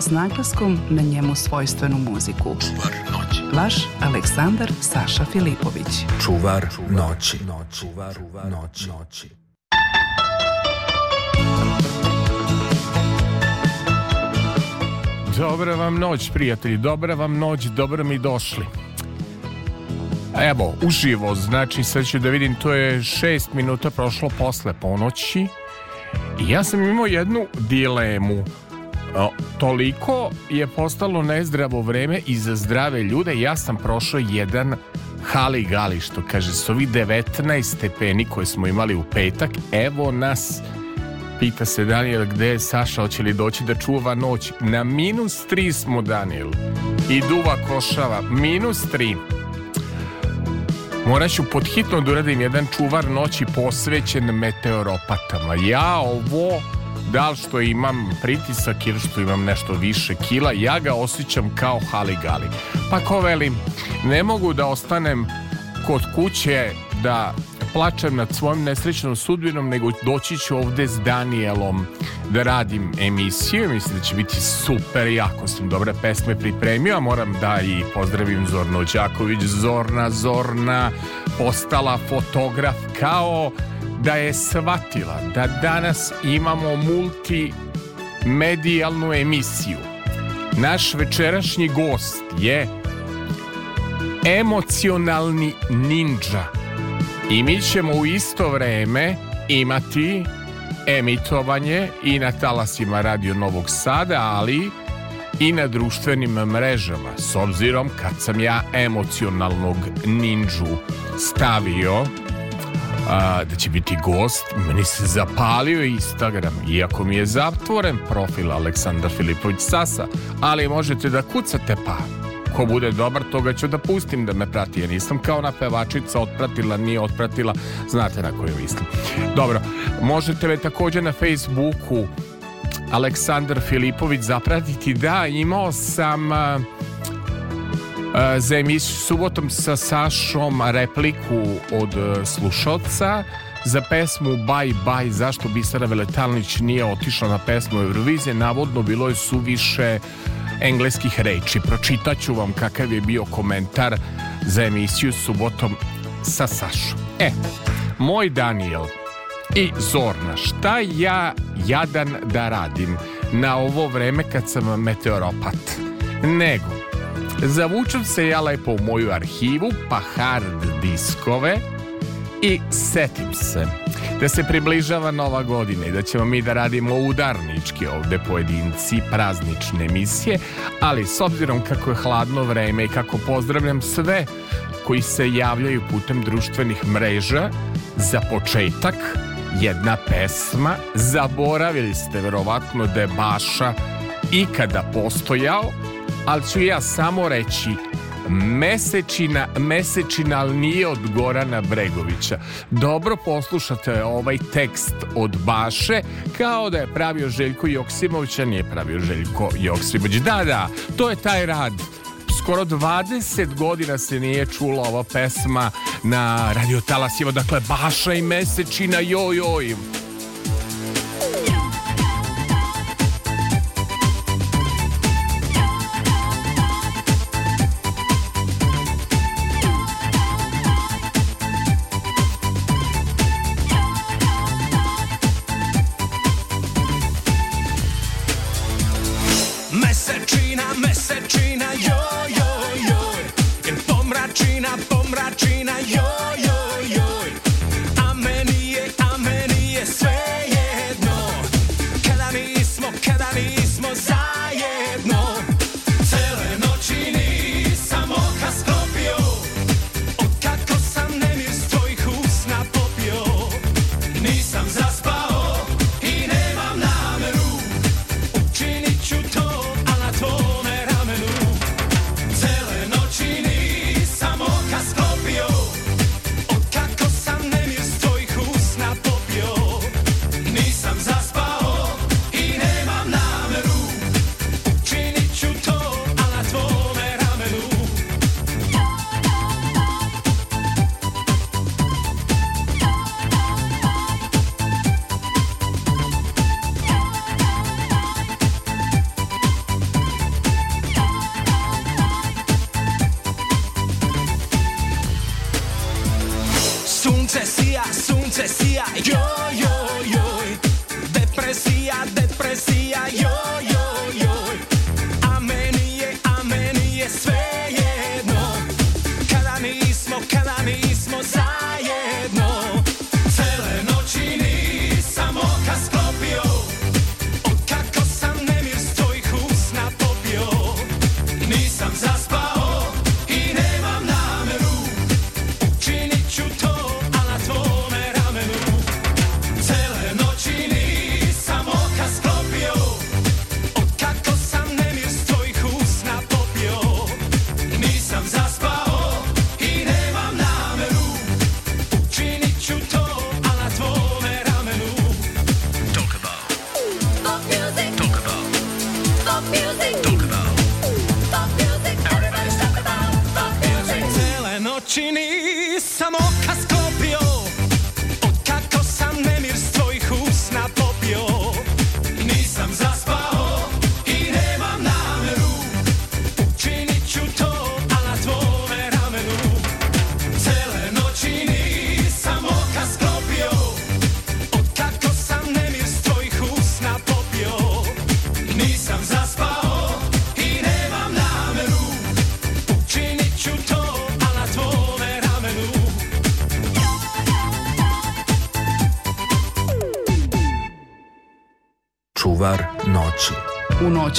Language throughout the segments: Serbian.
S naglaskom na njemu svojstvenu muziku. Čuvar noći. Vaš Aleksandar Saša Filipović. Čuvar noći. Čuvar noći. Dobra vam noć, prijatelji, dobra vam noć, dobro mi došli. Evo, uživo, znači sad ću da vidim, to je šest minuta prošlo posle ponoći i ja sam imao jednu dilemu. Toliko je postalo nezdravo vreme i za zdrave ljude, ja sam prošao jedan hali gali, što kaže, s ovi 19 stepeni koje smo imali u petak, evo nas Pita se Daniel gde je Saša, hoće li doći da čuva noć. Na minus 3 smo, Daniel. I duva košava. Minus 3. Morat ću podhitno da uradim jedan čuvar noći posvećen meteoropatama. Ja ovo, da li što imam pritisak ili što imam nešto više kila, ja ga osjećam kao haligali. Pa ko velim, ne mogu da ostanem kod kuće da plačem nad svojom nesrećnom sudbinom, nego doći ću ovde s Danielom da radim emisiju. Mislim da će biti super, jako sam dobre pesme pripremio, a moram da i pozdravim Zorno Đaković. Zorna, Zorna, postala fotograf kao da je shvatila da danas imamo multimedijalnu emisiju. Naš večerašnji gost je emocionalni ninja i mi ćemo u isto vreme imati emitovanje i na talasima Radio Novog Sada, ali i na društvenim mrežama, s obzirom kad sam ja emocionalnog ninđu stavio a, da će biti gost, meni se zapalio Instagram, iako mi je zatvoren profil Aleksandar Filipović Sasa, ali možete da kucate pa ko bude dobar, toga ću da pustim da me prati. Ja nisam kao na pevačica otpratila, nije otpratila, znate na koju mislim. Dobro, možete me takođe na Facebooku Aleksandar Filipović zapratiti. Da, imao sam za emisiju subotom sa Sašom repliku od uh, slušalca za pesmu Bye Bye zašto Bisara Veletalnić nije otišla na pesmu Eurovizije navodno bilo je suviše engleskih reči. Pročitaću vam kakav je bio komentar za emisiju subotom sa Sašom. E, moj Daniel i Zorna, šta ja jadan da radim na ovo vreme kad sam meteoropat? Nego, zavučem se ja lepo u moju arhivu, pa hard diskove i setim se da se približava nova godina i da ćemo mi da radimo udarnički ovde pojedinci praznične emisije, ali s obzirom kako je hladno vreme i kako pozdravljam sve koji se javljaju putem društvenih mreža, za početak jedna pesma, zaboravili ste verovatno da je Baša ikada postojao, ali ću ja samo reći Mesečina, mesečina, ali nije od Gorana Bregovića. Dobro poslušate ovaj tekst od Baše, kao da je pravio Željko Joksimović, a nije pravio Željko Joksimović. Da, da, to je taj rad skoro 20 godina se nije čula ova pesma na radio talasima, dakle Baša i Mesečina, joj, joj.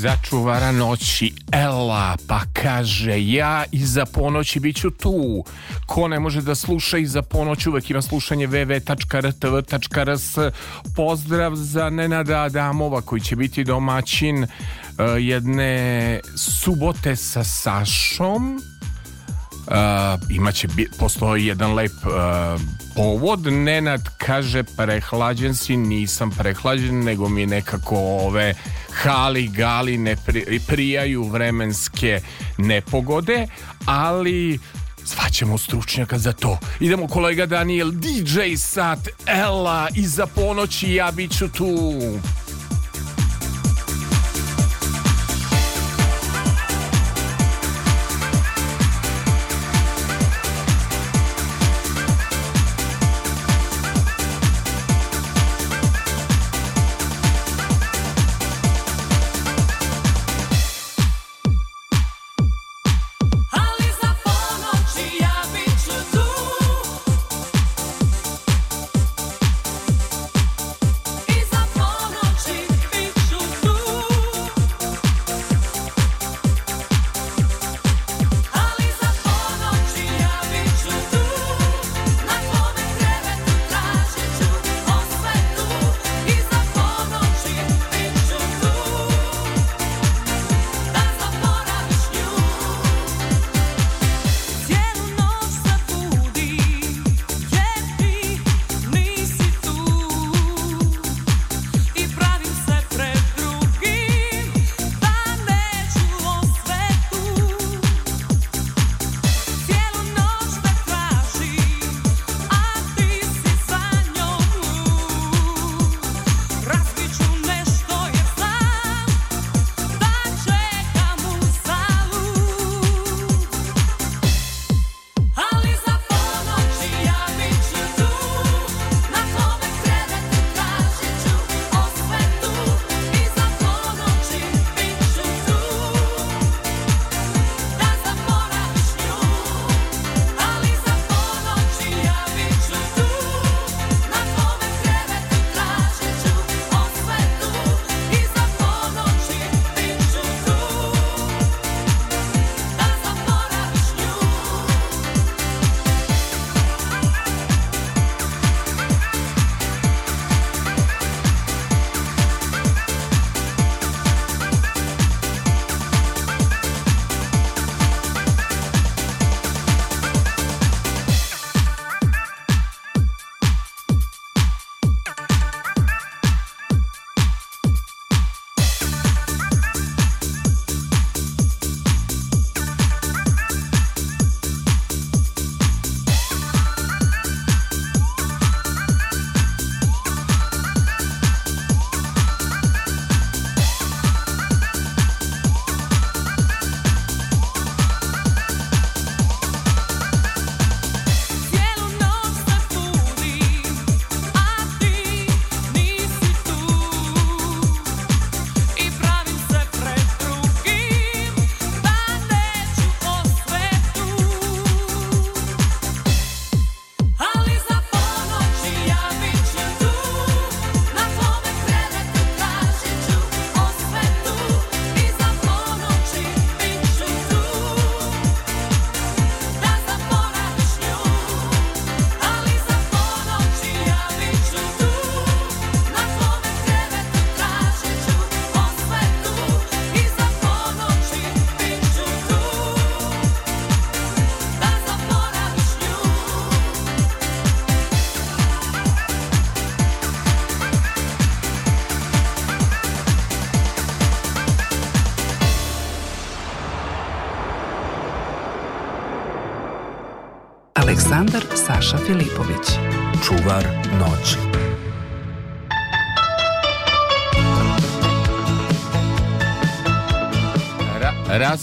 Začuvara noći. Ela pa kaže ja iza ponoći bit ću tu. Ko ne može da sluša iza ponoći uvek ima slušanje www.rtv.rs pozdrav za Nenada Adamova koji će biti domaćin uh, jedne subote sa Sašom Uh, imaće, postoji jedan lep uh, povod Nenad kaže prehlađen si nisam prehlađen nego mi nekako ove hali gali ne pri- prijaju vremenske nepogode ali Svaćemo stručnjaka za to. Idemo kolega Daniel, DJ sat, Ela, iza ponoći ja bit ću tu.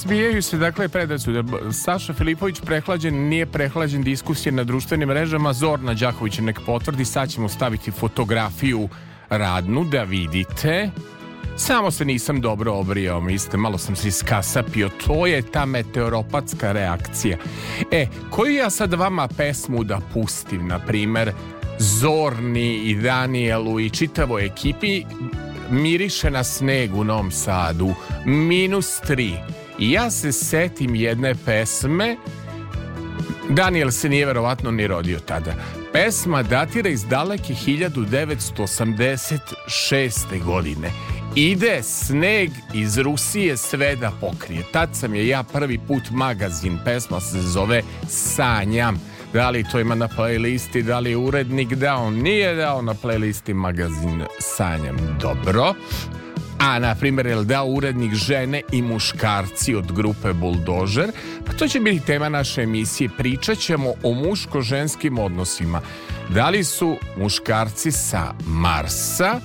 Razbijaju se dakle predrasude. Saša Filipović prehlađen, nije prehlađen diskusije na društvenim mrežama. Zorna Đaković nek potvrdi, sad ćemo staviti fotografiju radnu da vidite. Samo se nisam dobro obrijao, mislite, malo sam se iskasapio. To je ta meteoropatska reakcija. E, koju ja sad vama pesmu da pustim, na primer, Zorni i Danielu i čitavoj ekipi miriše na sneg u Novom Sadu, minus tri. I ja se setim jedne pesme, Daniel se nije verovatno ni rodio tada. Pesma datira iz daleke 1986. godine. Ide sneg iz Rusije sve da pokrije. Tad sam je ja prvi put magazin, pesma se zove Sanjam. Da li to ima na playlisti, da li je urednik dao, nije dao na playlisti magazin Sanjam. Dobro. A, na primjer, je li dao urednik žene i muškarci od grupe Buldožer? Pa to će biti tema naše emisije. Pričat ćemo o muško-ženskim odnosima. Da li su muškarci sa Marsa,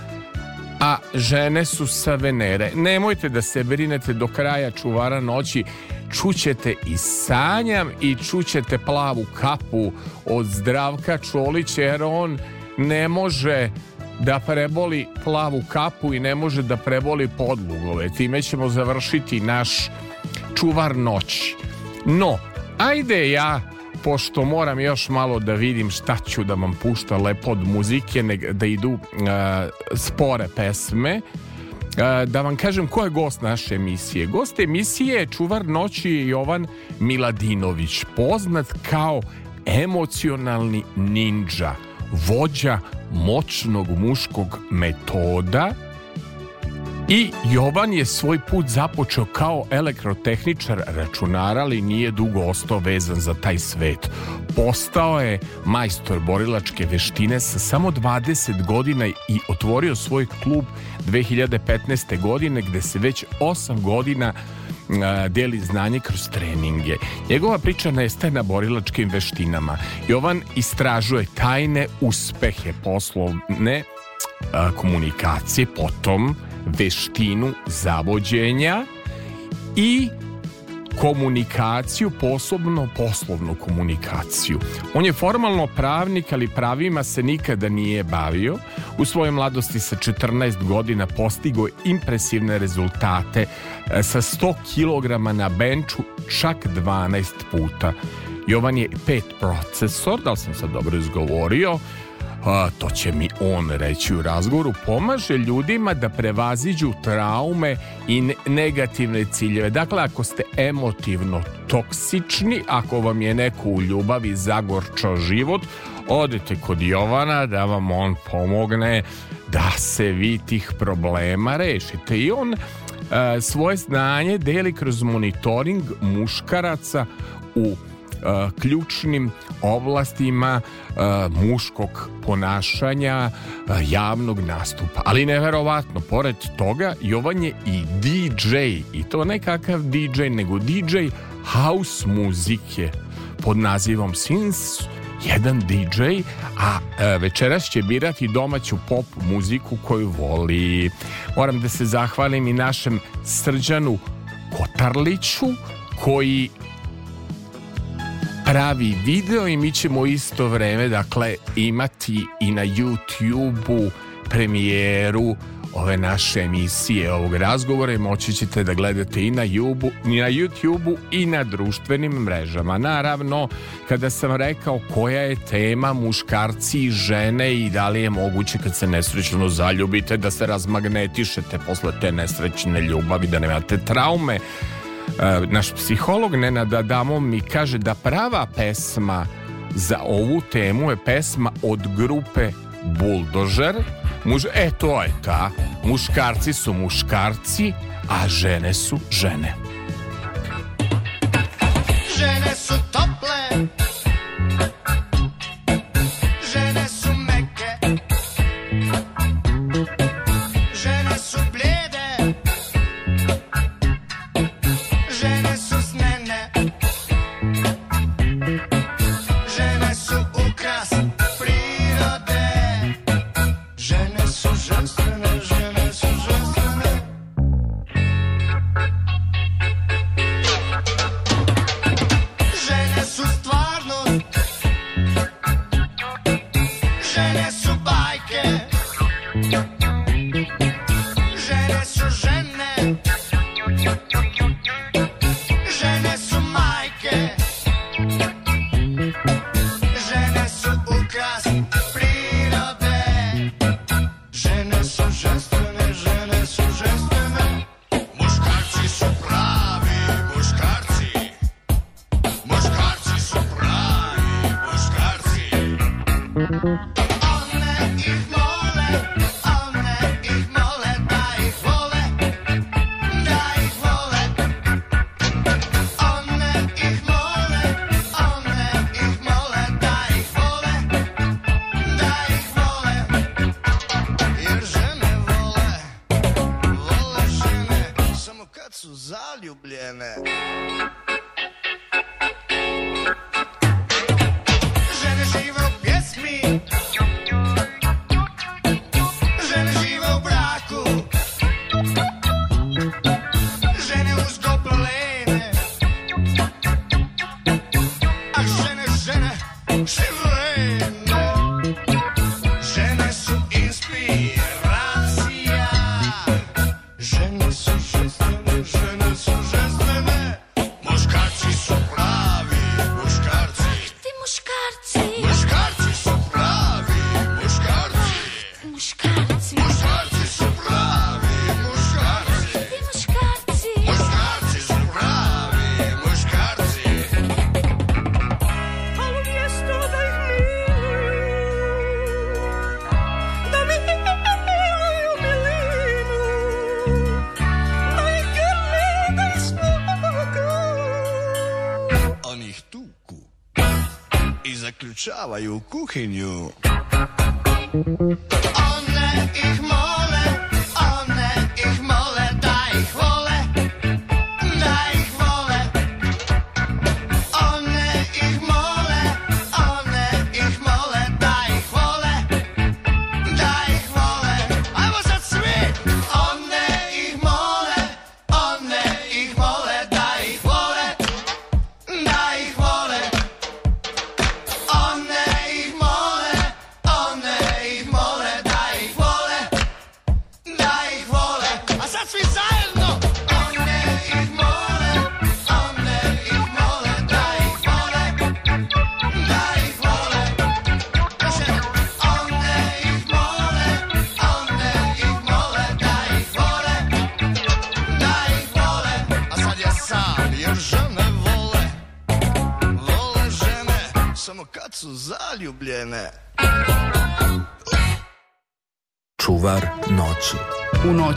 a žene su sa Venere. Nemojte da se brinete do kraja čuvara noći. Čućete i sanjam i čućete plavu kapu od zdravka Čolića jer on ne može da preboli plavu kapu i ne može da preboli podlugove. Time ćemo završiti naš čuvar noći. No, ajde ja pošto moram još malo da vidim šta ću da vam pušta lepo od muzike, neg- da idu uh, spore pesme, uh, da vam kažem ko je gost naše emisije. Gost emisije je čuvar noći Jovan Miladinović, poznat kao emocionalni ninja, vođa moćnog muškog metoda i Jovan je svoj put započeo kao elektrotehničar računara, ali nije dugo ostao vezan za taj svet. Postao je majstor borilačke veštine sa samo 20 godina i otvorio svoj klub 2015. godine gde se već 8 godina deli znanje kroz treninge. Njegova priča nestaje na borilačkim veštinama. Jovan istražuje tajne uspehe poslovne komunikacije, potom veštinu zavođenja i komunikaciju, posebno poslovnu komunikaciju. On je formalno pravnik, ali pravima se nikada nije bavio. U svojoj mladosti sa 14 godina postigo impresivne rezultate e, sa 100 kg na benču čak 12 puta. Jovan je pet procesor, da li sam sad dobro izgovorio, a, to će mi on reći u razgovoru, pomaže ljudima da prevaziđu traume i ne- negativne ciljeve. Dakle, ako ste emotivno toksični, ako vam je neko u ljubavi zagorčao život, odite kod Jovana da vam on pomogne da se vi tih problema rešite. I on a, svoje znanje deli kroz monitoring muškaraca u ključnim oblastima a, muškog ponašanja, a, javnog nastupa. Ali neverovatno, pored toga, Jovan je i DJ. I to ne kakav DJ, nego DJ house muzike pod nazivom Sins jedan DJ, a večeras će birati domaću pop muziku koju voli. Moram da se zahvalim i našem Srđanu Kotarliću, koji pravi video i mi ćemo isto vreme dakle imati i na YouTube-u premijeru ove naše emisije ovog razgovora i moći ćete da gledate i na, YouTube, i na YouTube-u i na društvenim mrežama. Naravno, kada sam rekao koja je tema muškarci i žene i da li je moguće kad se nesrećno zaljubite da se razmagnetišete posle te nesrećne ljubavi, da nemate traume, naš psiholog Nenad Adamo mi kaže da prava pesma za ovu temu je pesma od grupe Buldožer. Muž, e, to je ta. Muškarci su muškarci, a žene su žene. Žene su tople All I is more i zaključavaju u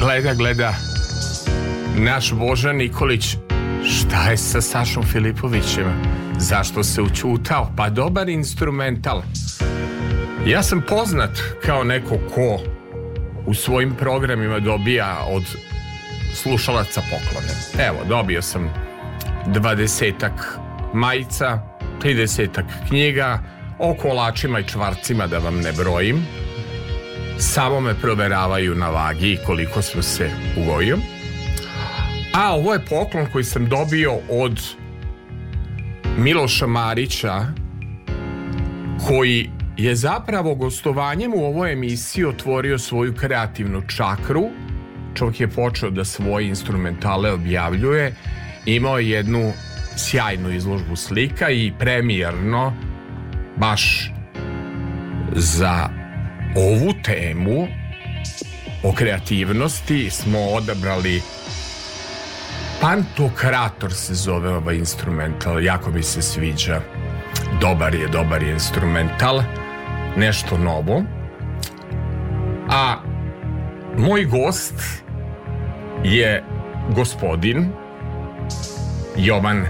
Gleda, gleda. Naš Božan Nikolić, šta je sa Sašom Filipovićem? Zašto se učutao? Pa dobar instrumental. Ja sam poznat kao neko ko u svojim programima dobija od slušalaca poklone. Evo, dobio sam dvadesetak majica, tridesetak knjiga, o kolačima i čvarcima da vam ne brojim. Samo me proveravaju na vagi koliko sam se ugojio. A ovo je poklon koji sam dobio od Miloša Marića koji je zapravo gostovanjem u ovoj emisiji otvorio svoju kreativnu čakru. Čovjek je počeo da svoje instrumentale objavljuje. Imao je jednu sjajnu izložbu slika i premijerno baš za ovu temu o kreativnosti smo odabrali Pantokrator se zove ovaj instrumental, jako mi se sviđa. Dobar je, dobar je instrumental, nešto novo. A moj gost je gospodin Jovan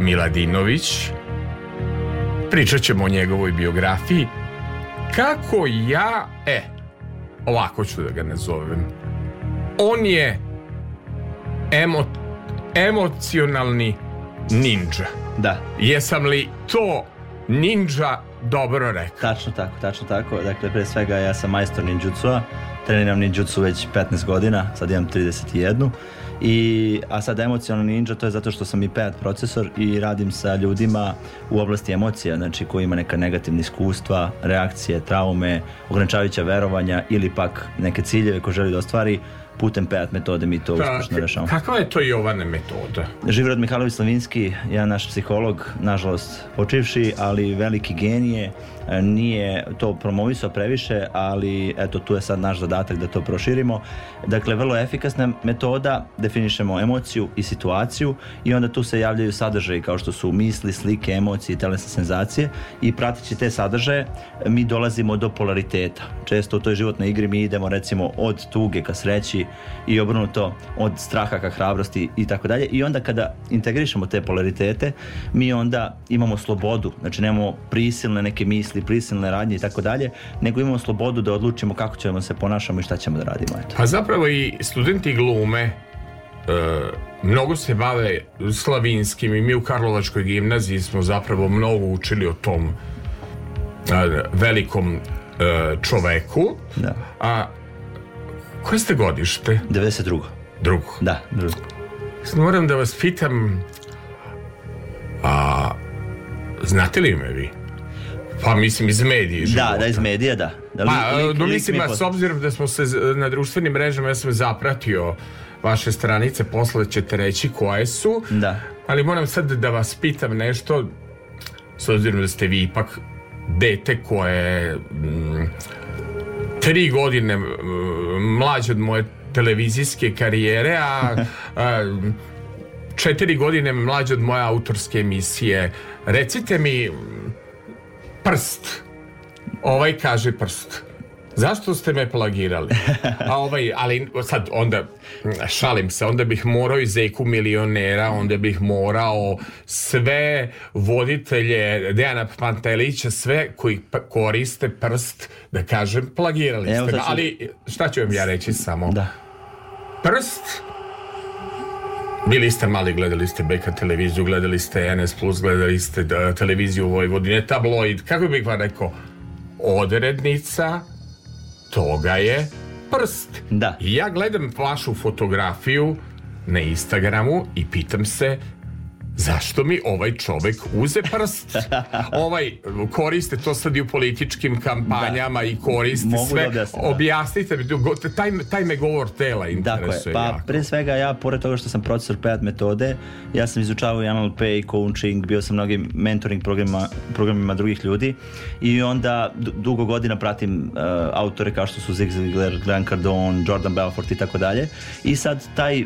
Miladinović. Pričat ćemo o njegovoj biografiji. Kako ja, e, ovako ću da ga nazovem. On je emo, emocionalni ninja. Da, Jesam li to ninja dobro rekao? tačno tako, tačno tako. Dakle, pre svega ja sam majstor ninjutsu treniram ninjutsu već 15 godina, sad imam 31. I, a sad emocionalni ninja to je zato što sam i PET procesor i radim sa ljudima u oblasti emocija, znači koji ima neka negativna iskustva, reakcije, traume, ograničavajuća verovanja ili pak neke ciljeve koje želi da ostvari putem PET metode mi to uspešno rešavamo. Kakva je to Jovane metoda? Živrod Mihajlović Slavinski, jedan naš psiholog, nažalost počivši, ali veliki genije, nije to promovisao previše, ali eto tu je sad naš zadatak da to proširimo. Dakle, vrlo efikasna metoda, definišemo emociju i situaciju i onda tu se javljaju sadržaji kao što su misli, slike, emocije i telesne senzacije i prateći te sadržaje mi dolazimo do polariteta. Često u toj životnoj igri mi idemo recimo od tuge ka sreći i obrnuto od straha ka hrabrosti i tako dalje i onda kada integrišemo te polaritete mi onda imamo slobodu, znači nemamo prisilne neke misli, prisilne radnje i tako dalje, nego imamo slobodu da odlučimo kako ćemo se ponašamo i šta ćemo da radimo. Eto. Pa zapravo i studenti glume e, mnogo se bave slavinskim i mi u Karlovačkoj gimnaziji smo zapravo mnogo učili o tom e, velikom e, čoveku. Da. A koje ste godište? 92. Drugo. Da, drugo. Moram da vas pitam a znate li me vi? Pa mislim iz medije Da, da, iz medija, da. da Pa, lik- lik- no, lik mislim, mi je a s obzirom da smo se na društvenim mrežama, ja sam zapratio vaše stranice, posle ćete reći koje su, Da. ali moram sad da vas pitam nešto, s obzirom da ste vi ipak dete koje mm, tri godine mm, mlađe od moje televizijske karijere, a, a četiri godine mlađe od moje autorske emisije. Recite mi, prst, ovaj kaže prst. Zašto ste me plagirali? A ovaj, ali sad onda šalim se, onda bih morao i Zeku milionera, onda bih morao sve voditelje Dejana Pantelića, sve koji koriste prst, da kažem, plagirali Evo, ste ću- Ali šta ću vam ja reći samo? Da. Prst bili ste mali, gledali ste BK televiziju, gledali ste NS+, gledali ste da, televiziju Vojvodine, tabloid, kako bih vam rekao, odrednica toga je prst. Da. Ja gledam vašu fotografiju na Instagramu i pitam se zašto mi ovaj čovek uze prst? ovaj, koriste to sad i u političkim kampanjama i koriste Mogu da sve. objasnim, da. Objasnite mi, taj, taj me govor tela interesuje Pa jako. pre svega ja, pored toga što sam profesor PET metode, ja sam izučavao i NLP i coaching, bio sam mnogim mentoring programima, programima drugih ljudi i onda du- dugo godina pratim uh, autore kao što su Zig Ziglar, Grant Cardone, Jordan Belfort i tako dalje. I sad taj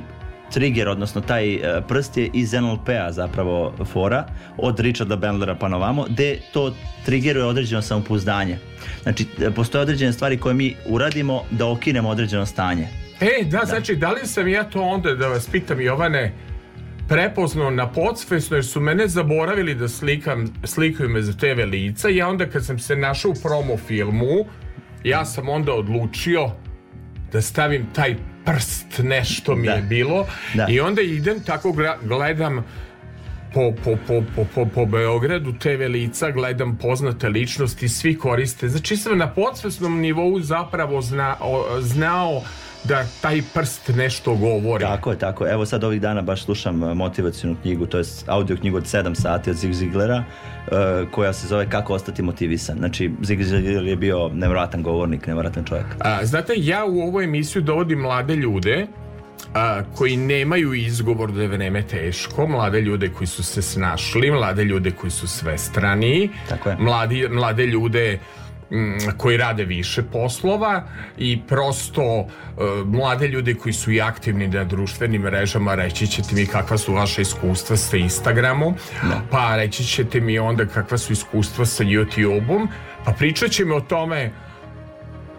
trigger, odnosno taj uh, prst je iz NLP-a zapravo fora, od Richarda Bandlera pa na ovamo, gde to triggeruje određeno samopouzdanje. Znači, postoje određene stvari koje mi uradimo da okinemo određeno stanje. E, da, znači, da li sam ja to onda, da vas pitam, Jovane, prepoznao na podsvesno, jer su mene zaboravili da slikam, slikaju me za TV lica ja onda kad sam se našao u promo filmu, ja sam onda odlučio da stavim taj prst, nešto mi Da. je bilo Da. i onda idem, tako gledam po, po, po, po, po, po Beogradu TV lica, gledam poznate ličnosti, svi koriste. Znači sam na podsvesnom nivou zapravo zna, o, znao da taj prst nešto govori. Tako je, tako. Evo sad ovih dana baš slušam uh, motivacijnu knjigu, to je audio knjigu od 7 sati od Zig Ziglera, uh, koja se zove Kako ostati motivisan. Znači, Zig Ziglar je bio nevjerojatan govornik, nevjerojatan čovjek. A, znate, ja u ovu emisiju dovodim mlade ljude a, koji nemaju izgovor da je vreme teško, mlade ljude koji su se snašli, mlade ljude koji su svestrani, Tako je. mladi, mlade ljude koji rade više poslova i prosto e, mlade ljude koji su i aktivni na društvenim mrežama reći ćete mi kakva su vaša iskustva sa Instagramom pa reći ćete mi onda kakva su iskustva sa YouTube-om pa pričat ćemo o tome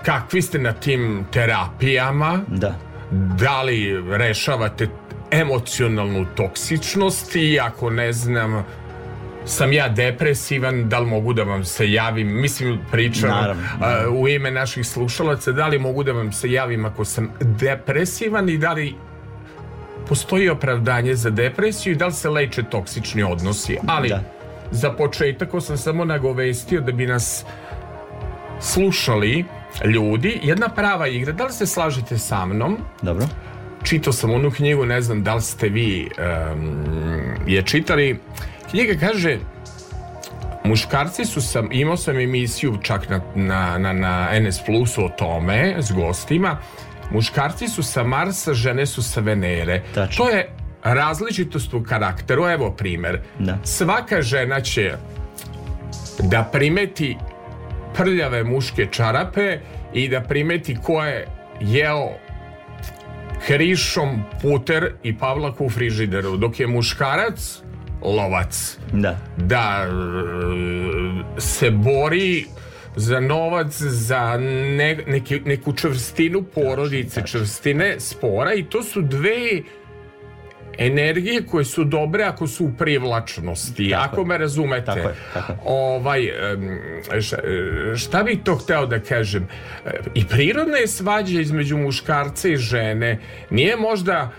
kakvi ste na tim terapijama Da. Da li rešavate emocionalnu toksičnost i ako ne znam sam ja depresivan, da li mogu da vam se javim, mislim pričam Naravno, a, u ime naših slušalaca, da li mogu da vam se javim ako sam depresivan i da li postoji opravdanje za depresiju i da li se leče toksični odnosi. Ali Da. za početak sam samo nagovestio da bi nas slušali ljudi, jedna prava igra. Da li se slažete sa mnom? Dobro. Čitao sam onu knjigu, ne znam da li ste vi em, je čitali. Knjiga kaže muškarci su sam, imao sam emisiju čak na, na, na, na NS Plusu o tome s gostima. Muškarci su sa Marsa, žene su sa Venere. Tačno. To je različitost u karakteru. Evo primer. Da. Svaka žena će da primeti prljave muške čarape i da primeti ko je jeo krišom puter i pavlaku u frižideru, dok je muškarac lovac Da. da e, se bori za novac, za ne, neki, neku čvrstinu porodice, čvrstine spora i to su dve energije koje su dobre ako su u privlačnosti, Tako ako je. me razumete. Tako je, tako je. Ovaj, šta, šta bih to hteo da kažem? E, I prirodna je svađa između muškarca i žene. Nije možda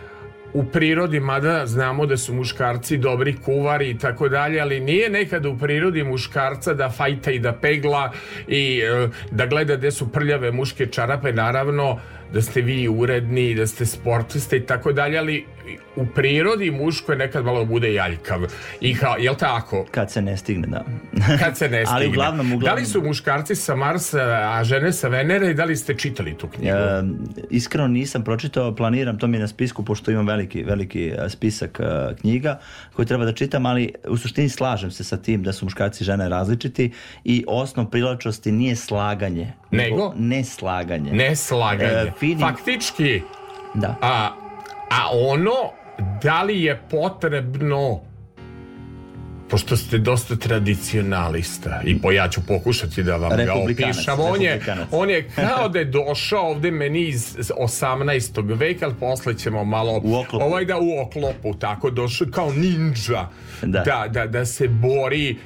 u prirodi, mada znamo da su muškarci dobri kuvari i tako dalje, ali nije nekada u prirodi muškarca da fajta i da pegla i e, da gleda gde su prljave muške čarape, naravno da ste vi uredni, da ste sportiste i tako dalje, ali u prirodi muško je nekad malo bude jaljkav. I kao, jel tako? Kad se ne stigne, da. Kad se ne stigne. Ali uglavnom, uglavnom... Da li su muškarci sa Marsa, a žene sa Venere i da li ste čitali tu knjigu? E, iskreno nisam pročitao, planiram, to mi je na spisku, pošto imam veliki, veliki e, spisak e, knjiga koji treba da čitam, ali u suštini slažem se sa tim da su muškarci i žene različiti i osnov privlačnosti nije slaganje. Nego? Neslaganje. Neslaganje. E, fini- Faktički, Da. a, a ono, da li je potrebno pošto ste dosta tradicionalista i po, ja ću pokušati da vam ga opišem on je, on je kao da je došao ovde meni iz 18. veka ali posle ćemo malo U oklopu. ovaj da u oklopu tako došao kao ninja Da. da, da, da se bori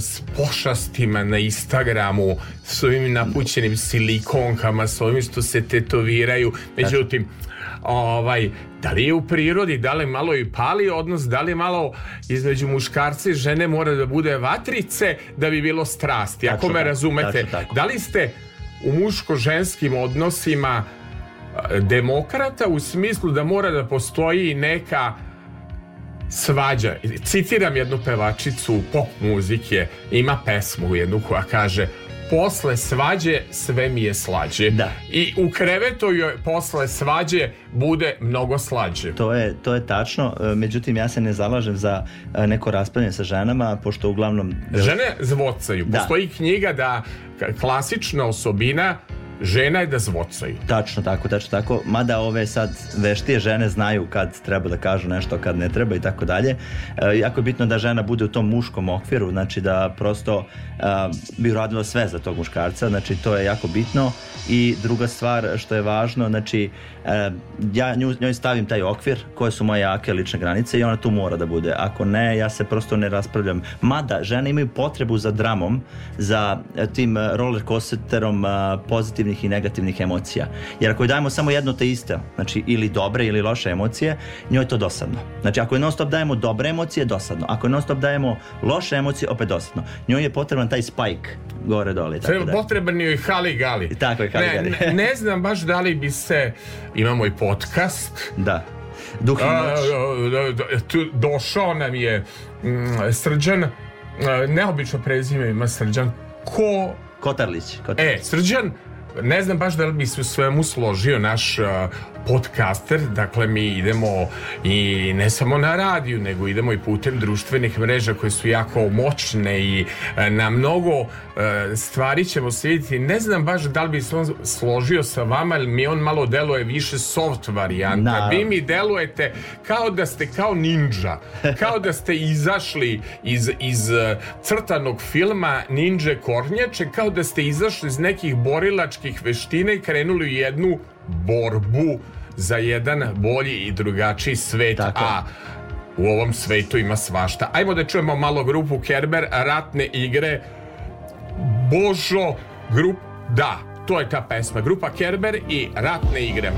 s pošastima na Instagramu s ovim napućenim silikonkama s ovim što se tetoviraju međutim ovaj, da li je u prirodi, da li malo i pali odnos, da li malo između muškarca i žene mora da bude vatrice da bi bilo strasti, ako me razumete. Da li ste u muško-ženskim odnosima a, demokrata u smislu da mora da postoji neka svađa. Citiram jednu pevačicu pop muzike, ima pesmu jednu koja kaže posle svađe sve mi je slađe. Da. I u krevetu joj posle svađe bude mnogo slađe. To je, to je tačno, međutim ja se ne zalažem za e, neko raspravljanje sa ženama, pošto uglavnom... Žene zvocaju. Da. Postoji knjiga da klasična osobina žena je da zvocaju. Tačno tako, tačno tako. Mada ove sad veštije žene znaju kad treba da kažu nešto, kad ne treba i tako dalje. E, jako je bitno da žena bude u tom muškom okviru, znači da prosto e, bi uradila sve za tog muškarca, znači to je jako bitno. I druga stvar što je važno, znači e, ja nju, njoj stavim taj okvir, koje su moje jake lične granice i ona tu mora da bude. Ako ne, ja se prosto ne raspravljam. Mada žene imaju potrebu za dramom, za tim roller coasterom e, pozitivnih i negativnih emocija. Jer ako joj dajemo samo jedno te iste, znači ili dobre ili loše emocije, njoj je to dosadno. Znači ako je non stop dajemo dobre emocije, dosadno. Ako je non stop dajemo loše emocije, opet dosadno. Njoj je potreban taj spike gore dole. Tako da. potreban je i hali gali. Tako je, hali ne, gali. ne, ne znam baš da li bi se, imamo i podcast, Da. Duh i tu došao nam je mm, Srđan, neobično prezime ima Srđan, ko Kotarlić. Kotarlić. E, Srđan, ne znam baš da li bi se u svemu složio naš podcaster, dakle mi idemo i ne samo na radiju, nego idemo i putem društvenih mreža koje su jako moćne i uh, na mnogo uh, stvari ćemo se vidjeti. Ne znam baš da li bi se on složio sa vama, jer mi on malo deluje više soft varijanta. Naravno. Vi mi delujete kao da ste kao ninja, kao da ste izašli iz, iz uh, crtanog filma Ninja Kornjače, kao da ste izašli iz nekih borilačkih veština i krenuli u jednu borbu za jedan bolji i drugačiji svet, Tako a u ovom svetu ima svašta. Ajmo da čujemo malo grupu Kerber, ratne igre, Božo, grup, da, to je ta pesma, grupa Kerber i ratne igre.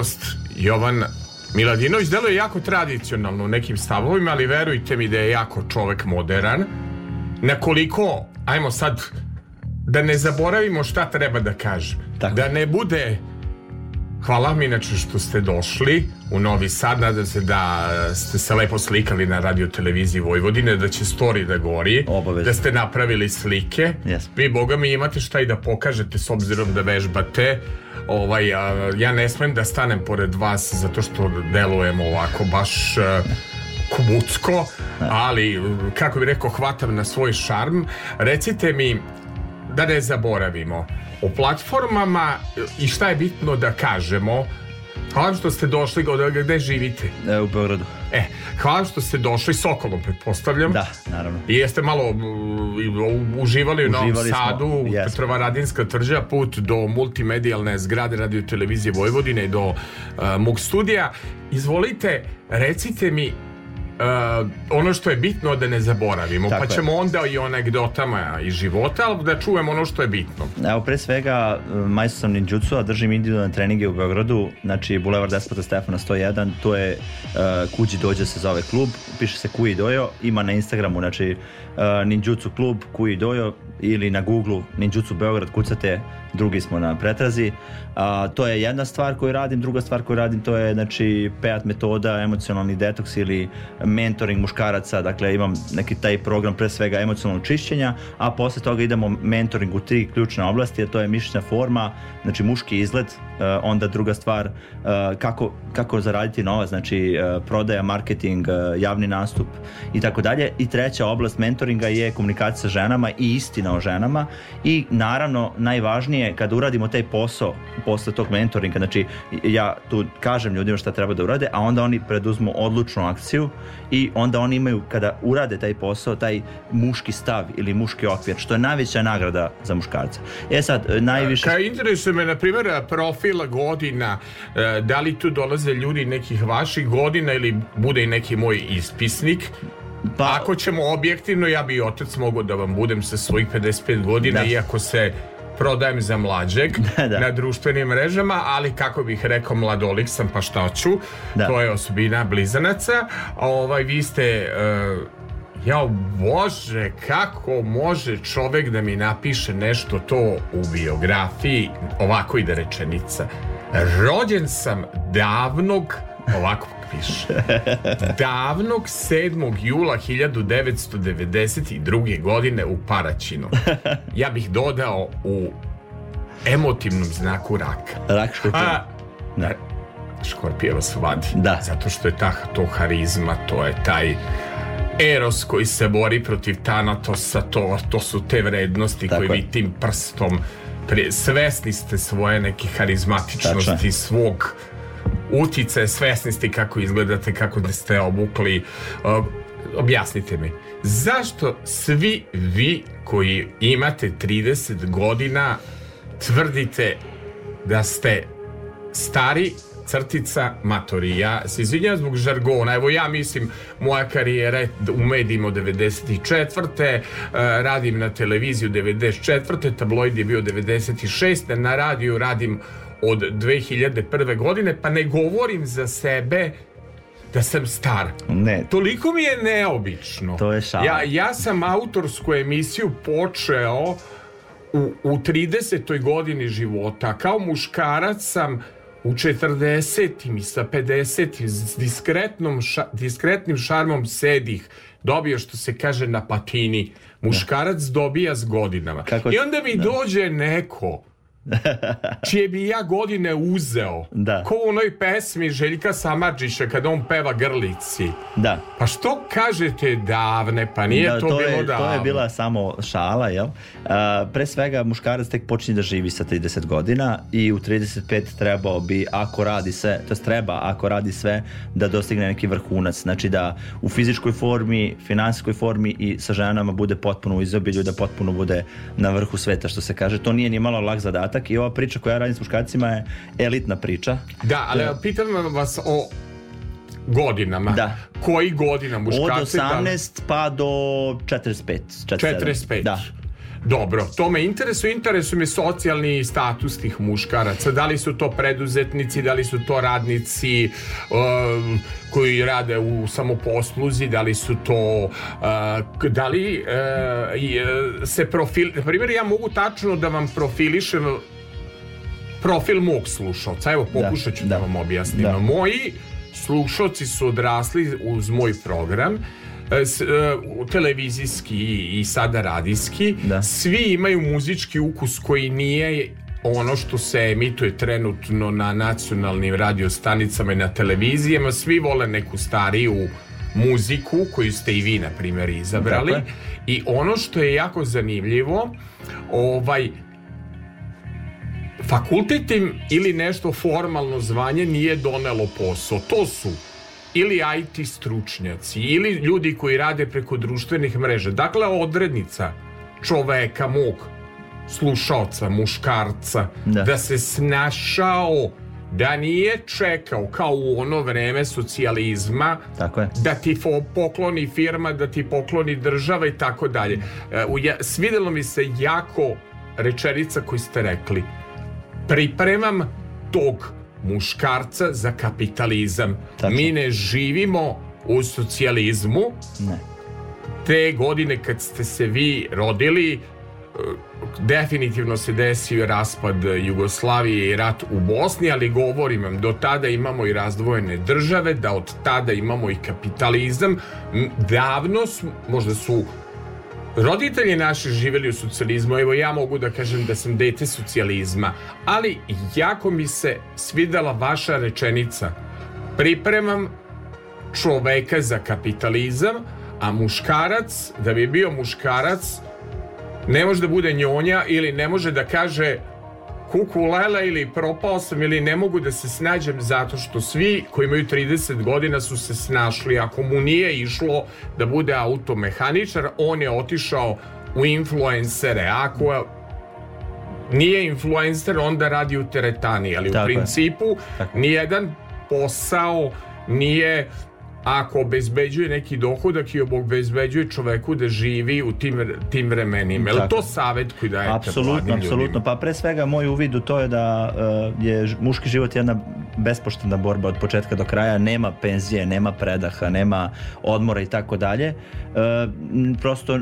Gost Jovan Miladinović deluje jako tradicionalno u nekim stavovima, ali verujte mi da je jako čovek moderan. Na koliko, ajmo sad, da ne zaboravimo šta treba da kažem. Tako. Da ne bude Hvala vam inače što ste došli u Novi Sad. Nadam se da ste se lepo slikali na radio televiziji Vojvodine, da će story da gori, Obavezno. da ste napravili slike. Jesmo. Vi, boga mi, imate šta i da pokažete s obzirom da vežbate. Ovaj, ja ne smem da stanem pored vas zato što delujemo ovako baš a, kubucko, ali kako bi rekao, hvatam na svoj šarm. Recite mi, da ne zaboravimo, o platformama i šta je bitno da kažemo. Hvala što ste došli, gde živite? E, u Beogradu. E, hvala što ste došli Sokolom, pretpostavljam. Da, naravno. I jeste malo uživali u Novom Sadu, jesmo. Petrova Radinska tvrđa, put do multimedijalne zgrade radio televizije Vojvodine i do uh, mog studija. Izvolite, recite mi ono što je bitno da ne zaboravimo, Tako pa je. ćemo onda i o anegdotama iz života, ali da čujemo ono što je bitno. Evo, pre svega, e, majstor sam ninjutsu, a držim individualne treninge u Beogradu, znači Bulevar Despota Stefana 101, to je uh, Kuđi dođe se zove klub, piše se Kui Dojo, ima na Instagramu, znači uh, ninjutsu klub Kui Dojo ili na Googlu ninjutsu Beograd, kucate, drugi smo na pretrazi. A, to je jedna stvar koju radim, druga stvar koju radim to je znači PEAT metoda, emocionalni detoks ili mentoring muškaraca, dakle imam neki taj program pre svega emocionalnog čišćenja, a posle toga idemo mentoring u tri ključne oblasti, a to je mišićna forma, znači muški izgled, e, onda druga stvar e, kako, kako zaraditi novac, znači e, prodaja, marketing, javni nastup i tako dalje. I treća oblast mentoringa je komunikacija sa ženama i istina o ženama i naravno najvažnije kada uradimo taj posao posle tog mentoringa, znači ja tu kažem ljudima šta treba da urade, a onda oni preduzmu odlučnu akciju i onda oni imaju kada urade taj posao, taj muški stav ili muški okvir, što je najveća nagrada za muškarca. E sad, najviše... Ka interesuje me, na primjer, profil godina, e, da li tu dolaze ljudi nekih vaših godina ili bude i neki moj ispisnik? Pa- Ako ćemo objektivno, ja bi otac mogao da vam budem sa svojih 55 godina, Da. iako se prodajem za mlađeg Da, da. na društvenim mrežama, ali kako bih rekao, mladolik sam, pa šta ću, Da. to je osobina blizanaca. A ovaj, vi ste... e, Jao Bože, kako može čovek da mi napiše nešto to u biografiji? Ovako ide rečenica. Rođen sam davnog, ovako piše, davnog 7. jula 1992. godine u Paraćinu. Ja bih dodao u emotivnom znaku raka. Rak škorpion. A, Da. Škorpijeva svadi. Da. Zato što je ta to harizma, to je taj Eros koji se bori protiv Tanatosa, to, to su te vrednosti Tako koje je. vi tim prstom svesni ste svoje neke harizmatičnosti, Tačno svog utice, svesni ste kako izgledate, kako ste obukli. Uh, objasnite mi, zašto svi vi koji imate 30 godina tvrdite da ste stari crtica matori. Ja se izvinjam zbog žargona. Evo ja mislim moja karijera je u medijima od 94. e, radim na televiziju 94. Tabloid je bio 96. Na radiju radim od 2001. godine pa ne govorim za sebe da sam star. Ne, Toliko mi je neobično. To je šala. Ja, ja sam autorsku emisiju počeo u, u 30. godini života. Kao muškarac sam u 40. i sa 50. s diskretnom ša, diskretnim šarmom sedih dobio što se kaže na patini. Muškarac dobija s godinama. Kako- I onda mi dođe neko čije bi ja godine uzeo. Da. Ko u onoj pesmi Željka Samadžića kada on peva Grlici. da. Pa što kažete davne? Pa nije Da, to, bilo je, davno. to je bila samo šala, jel? A, pre svega, muškarac tek počinje da živi sa 30 godina i u 35 trebao bi, ako radi sve, to treba, ako radi sve, da dostigne neki vrhunac. Znači da u fizičkoj formi, finansijskoj formi i sa ženama bude potpuno u izobilju, da potpuno bude na vrhu sveta, što se kaže. To nije ni malo lak zadatak i ova priča koja ja radim s muškarcima je elitna priča. Da, ali pitam vas o godinama. Da. Koji godina Od muškarci? da li- 18 pa do 45. 47. 45. Da. Dobro, to me interesuje, interesuje me socijalni status tih muškaraca, da li su to preduzetnici, da li su to radnici um, koji rade u samoposluzi, da li su to uh, da li uh, uh, se profil, na primjer ja mogu tačno da vam profilišem profil mog slušalca, evo pokušat ću da, da. vam objasnim. Da. Moji slušalci su odrasli uz moj program televizijski i- i sada radijski Da. svi imaju muzički ukus koji nije ono što se emituje trenutno na nacionalnim radiostanicama i na televizijama svi vole neku stariju muziku koju ste i vi na primjer izabrali je. i ono što je jako zanimljivo ovaj fakultet im ili nešto formalno zvanje nije donelo posao. To su ili IT stručnjaci ili ljudi koji rade preko društvenih mreža. Dakle, odrednica čoveka, mog slušaoca, muškarca, Da. da se snašao da nije čekao kao u ono vreme socijalizma Tako je. da ti pokloni firma, da ti pokloni država i tako dalje. E, Svidelo mi se jako rečenica koju ste rekli. Pripremam tog muškarca za kapitalizam. Tačno. Mi ne živimo u socijalizmu. Ne. Te godine kad ste se vi rodili, e, definitivno se desio raspad Jugoslavije i rat u Bosni, ali govorim vam, do tada imamo i razdvojene države, da od tada imamo i kapitalizam. Davno su, možda su roditelji naši živjeli u socijalizmu, evo ja mogu da kažem da sam dete socijalizma, ali jako mi se svidela vaša rečenica. Pripremam čoveka za kapitalizam, a muškarac, da bi bio muškarac, ne može da bude njonja ili ne može da kaže kuku lela ili propao sam ili ne mogu da se snađem zato što svi koji imaju 30 godina su se snašli. Ako mu nije išlo da bude automehaničar, on je otišao u influencere. Ako nije influencer, onda radi u teretani. Ali Tako u je. principu nijedan posao nije ako obezbeđuje neki dohodak i obezbeđuje čoveku da živi u tim, tim vremenima. Je to savjet koji dajete Apsolutno, apsolutno. Pa pre svega moj uvid u to je da uh, je muški život jedna bespoštena borba od početka do kraja, nema penzije, nema predaha, nema odmora i tako dalje. M, Prosto uh,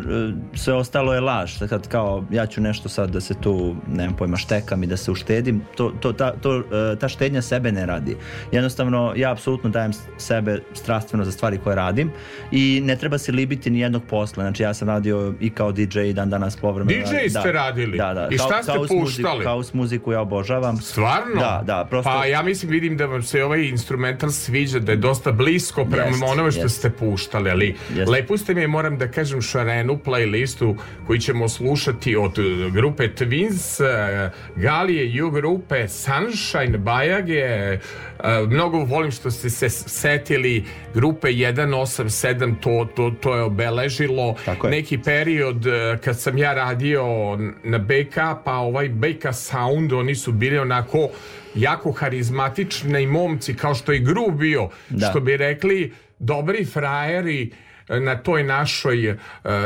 sve ostalo je laž. Sad Kad kao ja ću nešto sad da se tu, nemam pojma, štekam i da se uštedim, to, to, ta, to, uh, ta štednja sebe ne radi. Jednostavno, ja apsolutno dajem sebe strastveno za stvari koje radim i ne treba se libiti ni jednog posla. Znači ja sam radio i kao DJ i dan danas povremeno. DJ ste radili? Da, da. I šta ste house puštali? Muziku, house muziku ja obožavam. Stvarno? Da, da, prosto... Pa ja mislim vidim da vam se ovaj instrumental sviđa, da je dosta blisko prema Jest, onome što jest. ste puštali, ali Jest. lepo ste mi, moram da kažem, šarenu playlistu koju ćemo slušati od grupe Twins, eh, Galije, Ju grupe, Sunshine, Bajage, mnogo volim što ste se setili grupe 187, to, to, to je obeležilo je. neki period eh, kad sam ja radio na BK, pa ovaj BK Sound, oni su bili onako jako harizmatični momci, kao što je Gru bio, Da. što bi rekli dobri frajeri na toj našoj eh,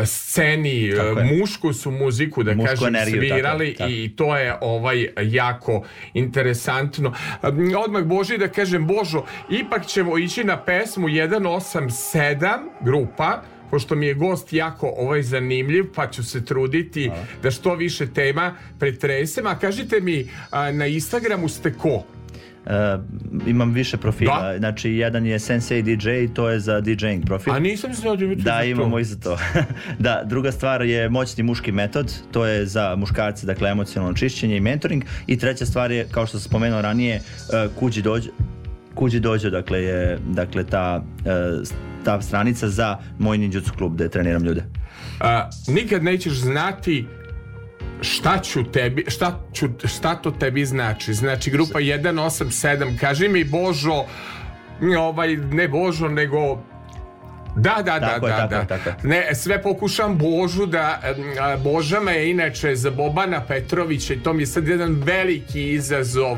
sceni Tako je. mušku su muziku da Mušku kažem energiju, tako svirali tako. i to je ovaj jako interesantno. Um, Odmah Boži da kažem Božo, ipak ćemo ići na pesmu 187 grupa pošto mi je gost jako ovaj zanimljiv, pa ću se truditi da što više tema pretresem. A kažite mi, a, na Instagramu ste ko? E, imam više profila. Da? Znači, jedan je Sensei DJ, to je za DJing profil. A nisam znao da imate za Da, to. imamo i za to. da, druga stvar je moćni muški metod, to je za muškarce, dakle emocionalno čišćenje i mentoring. I treća stvar je, kao što sam spomenuo ranije, e, kuđi dođe, Kuđi dođe, dakle, je dakle, ta, e, ta stranica za moj ninjutsu klub gde treniram ljude. A, nikad nećeš znati šta ću tebi, šta, ću, šta to tebi znači. Znači, grupa 187, kaži mi Božo, ovaj, ne Božo, nego Da, da, da, Tako je, da, tako da. tako. Ne, sve pokušam Božu da Boža me je inače za Bobana Petrovića i to mi je sad jedan veliki izazov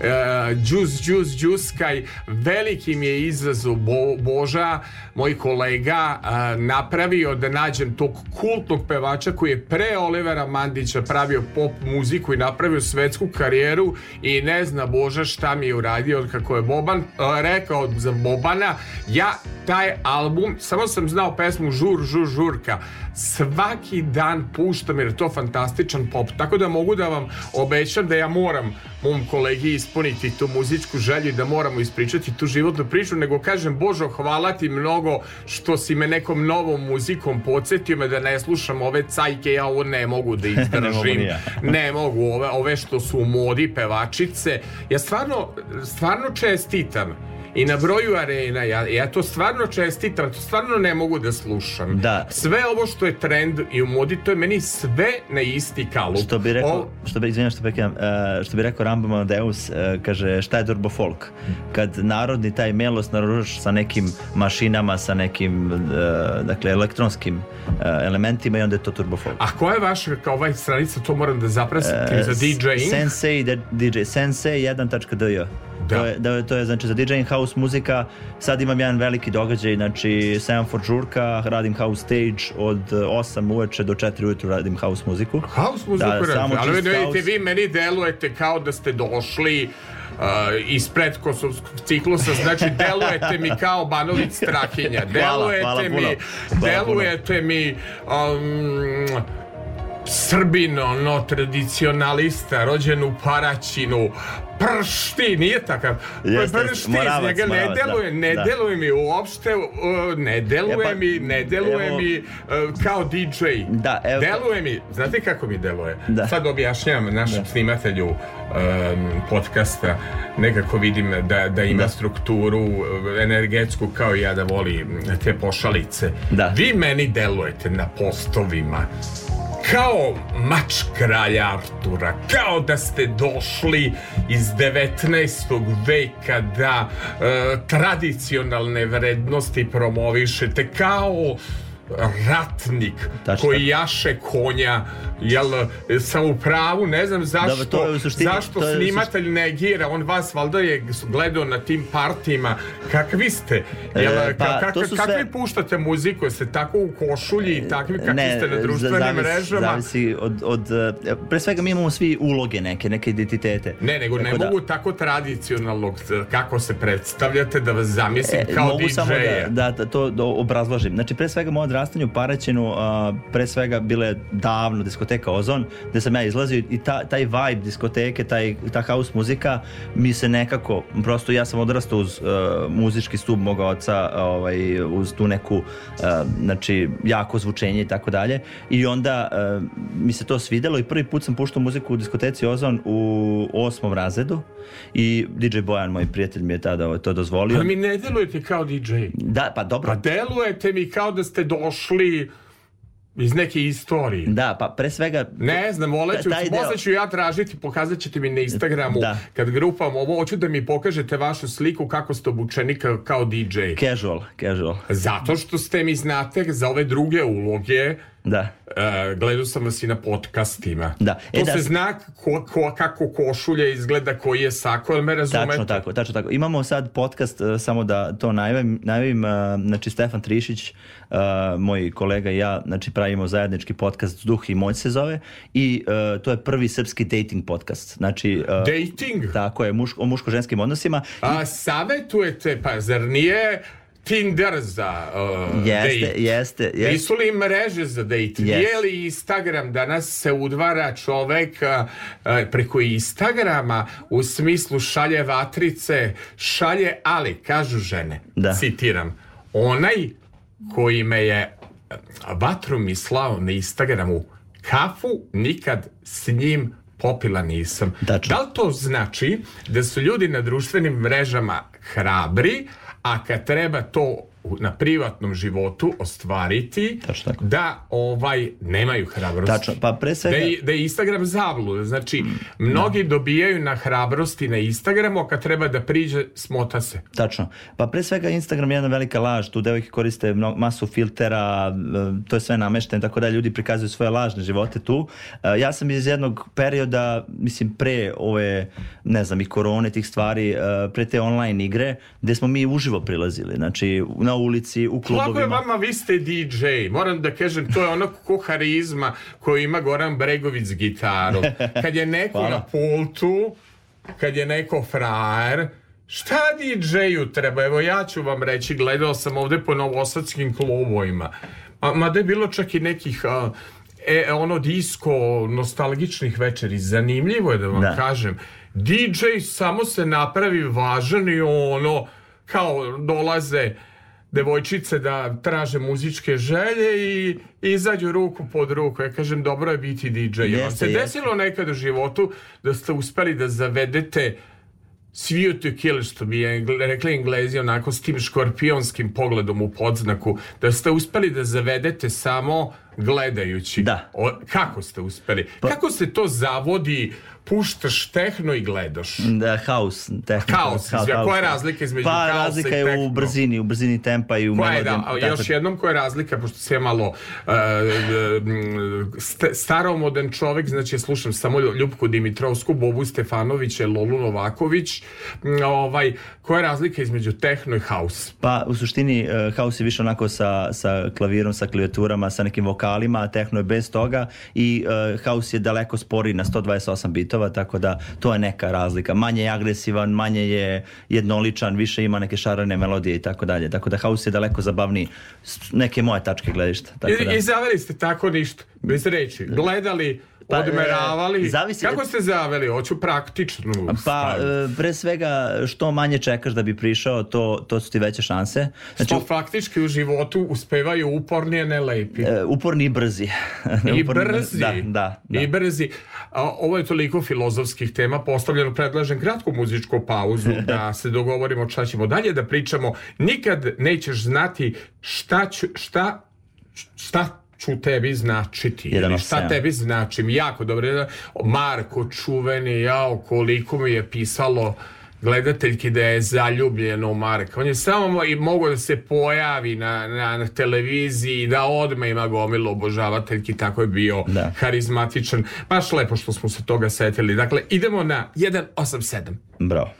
e, džus, džus, džuskaj. Veliki mi je izazov Bo, Boža. Moj kolega a, napravio da nađem tog kultnog pevača koji je pre Olivera Mandića pravio pop muziku i napravio svetsku karijeru i ne zna Boža šta mi je uradio od kako je Boban a, rekao za Bobana. Ja taj album samo sam znao pesmu Žur, žur, žurka. Svaki dan puštam jer je to fantastičan pop. Tako da mogu da vam obećam da ja moram mom kolegi ispuniti tu muzičku želju i da moramo ispričati tu životnu priču nego kažem Božo hvala ti mnogo što si me nekom novom muzikom podsjetio me da ne slušam ove cajke ja ovo ne mogu da mogu izdržim ni ja. ne mogu ove, ove što su u modi pevačice ja stvarno stvarno čestitam i na broju arena ja, ja to stvarno čestitam to stvarno ne mogu da slušam Da. sve ovo što je trend i u modi to je meni sve na isti kalup Što bi rekao, O- što bi, izvinjam što prekidam, e, što bi rekao Rambo Amadeus, e, kaže šta je Durbo folk? Kad narodni taj melos naružaš sa nekim mašinama, sa nekim, e, dakle, elektronskim elementima i onda je to turbo folk. a koja je vaša kao ovaj stranica to moram da zapratim za DJing Sensei, DJ, Sensei 1.dy. Da. To je, da, to je znači za DJing house muzika. Sad imam jedan veliki događaj, znači Sanford žurka, radim house stage od 8 uveče do 4 ujutru radim house muziku. House muziku Da, radite, samo ali vidite, house. vi meni delujete kao da ste došli uh, iz predkosovskog ciklusa, znači delujete mi kao Banović Strahinja, delujete hvala mi, puno. Hvala delujete mi um, Srbin, ono, tradicionalista, rođen u Paraćinu, pršti, nije takav, Jeste, pršti, iz njega ne Moravac, da. deluje, ne Da. deluje mi uopšte, uh, ne deluje E pa, mi, ne deluje evo- mi uh, kao DJ. Da, evo- Deluje mi, znate kako mi deluje? Da. Sad objašnjavam našem snimatelju um, podcasta, nekako vidim da, da ima Da. strukturu uh, energetsku kao ja da voli te pošalice. Da. Vi meni delujete na postovima kao mač kralja Artura, kao da ste došli iz 19. veka da e, tradicionalne vrednosti promovišete, kao ratnik Tačno koji jaše konja jel sam u pravu ne znam zašto Dobro, to je u suštini- zašto to je snimatelj negira on vas valjda je gledao na tim partijima kakvi ste jel, E, pa, ka- ka- to su kakvi sve- puštate muziku jeste tako u košulji i takvi kakvi ste na društvenim zavisi, mrežama Zavisi od, od, e, pre svega mi imamo svi uloge neke, neke identitete. Ne, nego ne Tako da- mogu tako tradicionalnog kako se predstavljate da vas zamislim E, kao mogu DJ-a. samo da, da, da to da obrazložim. Znači, pre svega moje odrastanje u Paraćinu, a, pre svega bile davno diskoteka Ozon, gde sam ja izlazio i ta, taj vibe diskoteke, taj, ta house muzika mi se nekako, prosto ja sam odrastao uz a, muzički stub mog oca, ovaj, uz tu neku, a, znači, jako zvučenje i tako dalje. I onda a, mi se to svidelo i prvi put sam puštao muziku u diskoteci Ozon u osmom razredu i DJ Bojan, moj prijatelj, mi je tada ovaj, to dozvolio. Ali mi ne delujete kao DJ. Da, pa dobro. Pa delujete mi kao da ste došli iz neke istorije. Da, pa pre svega... Ne znam, voleću, posle ću ja tražiti, pokazat ćete mi na Instagramu Da. kad grupam ovo, hoću da mi pokažete vašu sliku kako ste obučeni kao, kao DJ. Casual, casual. Zato što ste mi znate za ove druge uloge Da. Uh, gledao sam vas i na podcastima. Da. To E, da, se zna ko, ko, kako košulja izgleda, koji je sako, jel me razumete? Tačno tako, tačno tako. Imamo sad podcast, e, samo da to najavim, najavim e, znači Stefan Trišić, e, moj kolega i ja, znači pravimo zajednički podcast Duh i moć se zove i e, to je prvi srpski dating podcast. Znači, e, Dating? tako je, muško, o muško-ženskim odnosima. A savetujete, pa zar nije Tinder za uh, Jeste, date? jeste, jeste. Nisu li mreže za date? Jeste. Je li Instagram danas se udvara čovek uh, uh, preko Instagrama u smislu šalje vatrice, šalje ali, kažu žene, Da. citiram, onaj koji me je uh, vatru mi slao na Instagramu kafu, nikad s njim popila nisam. Tačno. Da li to znači da su ljudi na društvenim mrežama hrabri, a kad treba to na privatnom životu ostvariti da ovaj nemaju hrabrosti. Tačno, pa pre svega- Da je, da je Instagram zabluda. Znači, mnogi dobijaju na hrabrosti na Instagramu, a kad treba da priđe, smota se. Tačno. Pa pre svega Instagram je jedna velika laž, tu devojke koriste masu filtera, e, to je sve namešteno, tako da ljudi prikazuju svoje lažne živote tu. E, Ja sam iz jednog perioda, mislim pre ove, ne znam, i korone tih stvari, e, pre te online igre, gde smo mi uživo prilazili, znači na ulici, u Lako je klubovima. vama, vi ste DJ. Moram da kažem, to je ono ko harizma koju ima Goran Bregović s gitarom. Kad je neko Hvala. na pultu, kad je neko frajer, šta DJ-u treba? Evo ja ću vam reći, gledao sam ovde po novosadskim klubovima. A, mada je bilo čak i nekih... a, E, ono disko nostalgičnih večeri zanimljivo je da vam Da. kažem DJ samo se napravi važan i ono kao dolaze devojčice da traže muzičke želje i izađu ruku pod ruku. Ja kažem, dobro je biti DJ. Jeste, se jeste. desilo nekad u životu da ste uspeli da zavedete sviju to kill, što bi rekli englezi, onako s tim škorpionskim pogledom u podznaku, da ste uspeli da zavedete samo gledajući. Da. O, kako ste uspeli? Kako se to zavodi, puštaš tehno i gledaš? Da, house. Tehnika, Haos, house, koja je house. razlika između Pa haosa razlika i je tehno? u brzini, u brzini tempa i u Koja je, melodiji. da, a još jednom koja je razlika, pošto se ja malo uh, st staromodan čovek, znači ja slušam samo Ljubku Dimitrovsku, Bobu Stefanovića, Lolu Novaković, ovaj, koja je razlika između tehno i house? Pa u suštini uh, house je više onako sa, sa klavirom, sa klavijaturama, sa nekim vokalima, a techno je bez toga i uh, house je daleko sporiji na 128 bitova, tako da to je neka razlika. Manje je agresivan, manje je jednoličan, više ima neke šarane melodije i tako dalje. Tako da house je daleko zabavniji neke moje tačke gledišta. Tako da. I, I zaveli ste tako ništa, bez reči. Gledali, Pa, odmeravali. e, zavisi- Kako ste zaveli? Hoću praktičnu Pa, e, pre svega, što manje čekaš da bi prišao, to, to su ti veće šanse. Znači, Što faktički u životu uspevaju uporni, a ne lepi. e, uporni i brzi. I Uporni- brzi. Da, da. da. I brzi. A, ovo je toliko filozofskih tema postavljeno. Predlažem kratku muzičku pauzu da se dogovorimo šta ćemo dalje da pričamo. Nikad nećeš znati šta ću, šta, šta ću tebi značiti. Ili šta tebi značim. Jako dobro. Marko čuveni, jao, koliko mi je pisalo gledateljki da je zaljubljeno u Marka. On je samo i mogao da se pojavi na, na, na televiziji, da odmah ima gomilu obožavateljki, tako je bio Da. karizmatičan. Baš lepo što smo se toga setili. Dakle, idemo na 187. Bravo.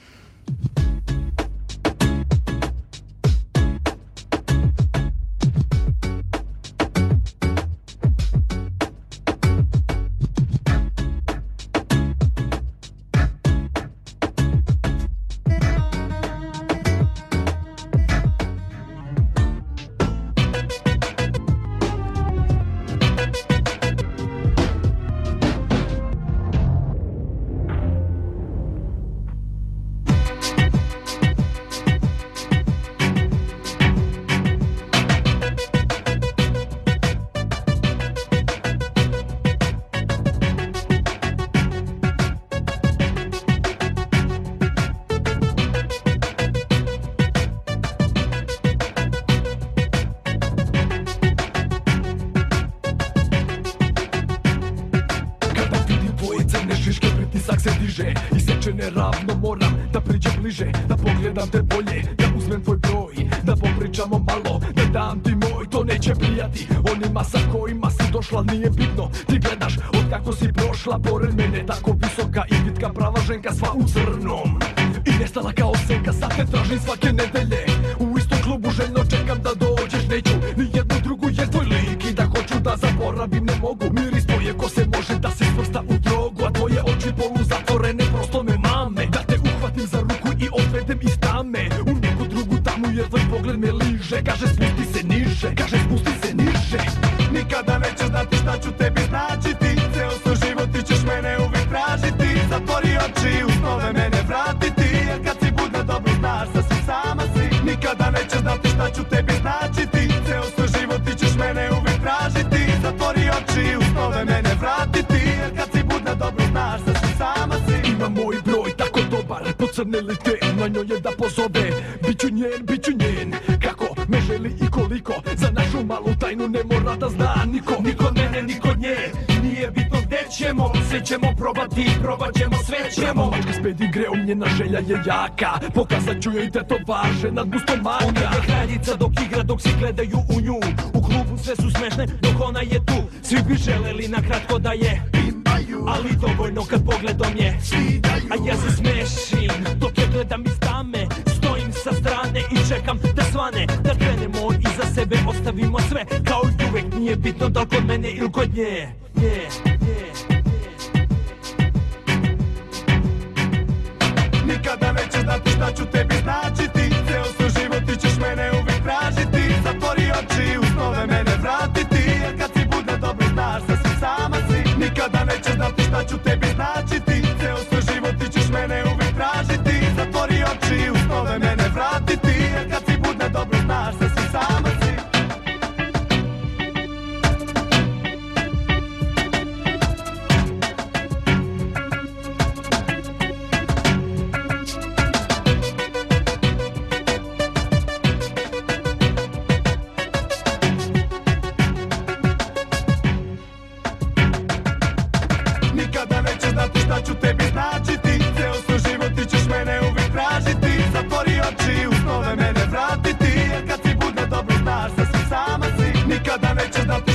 Želja je jaka Pokazat ću joj tetovaže nad bustom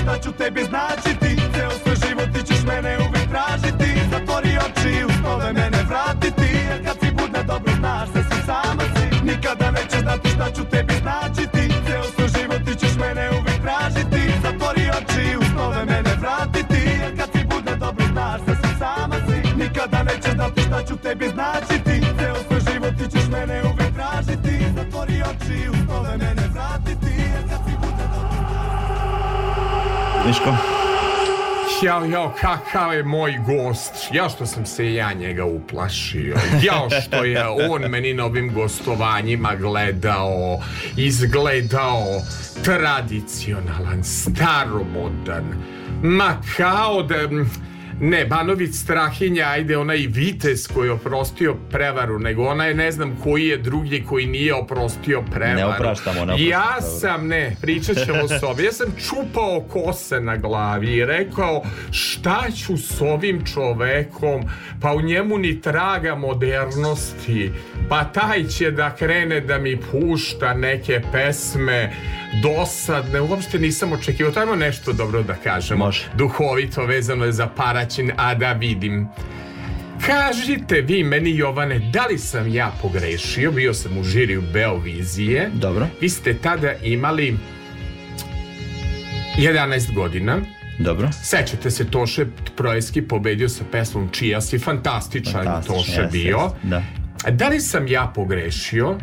šta ću tebi značiti? Ceo svoj život ti ćeš mene uvijek tražiti. Zatvori oči, u snove mene vratiti. Jer kad si bude dobro znaš da si sama si. Nikada nećeš Miško? Jao, jao, kakav je moj gost. Ja što sam se ja njega uplašio. Jao što je on meni na ovim gostovanjima gledao, izgledao tradicionalan, staromodan. Ma kao da... Ne, Banović Strahinja, ajde, onaj vitez koji je oprostio prevaru, nego ona je ne znam koji je drugi koji nije oprostio prevaru. Ne opraštamo, ne opraštamo, Ja sam, ne, pričat ćemo s ovim. Ja sam čupao kose na glavi i rekao šta ću s ovim čovekom, pa u njemu ni traga modernosti, pa taj će da krene da mi pušta neke pesme dosadne, uopšte nisam očekivao, tajmo nešto dobro da kažemo. Može. Duhovito vezano je za Paraćin, a da vidim. Kažite vi meni, Jovane, da li sam ja pogrešio? Bio sam u žiriju Beovizije. Dobro. Vi ste tada imali 11 godina. Dobro. Sećate se Toše Projski pobedio sa pesmom Čija si fantastičan Fantastično, Toše jeste, bio. jeste, da. Da li sam ja pogrešio?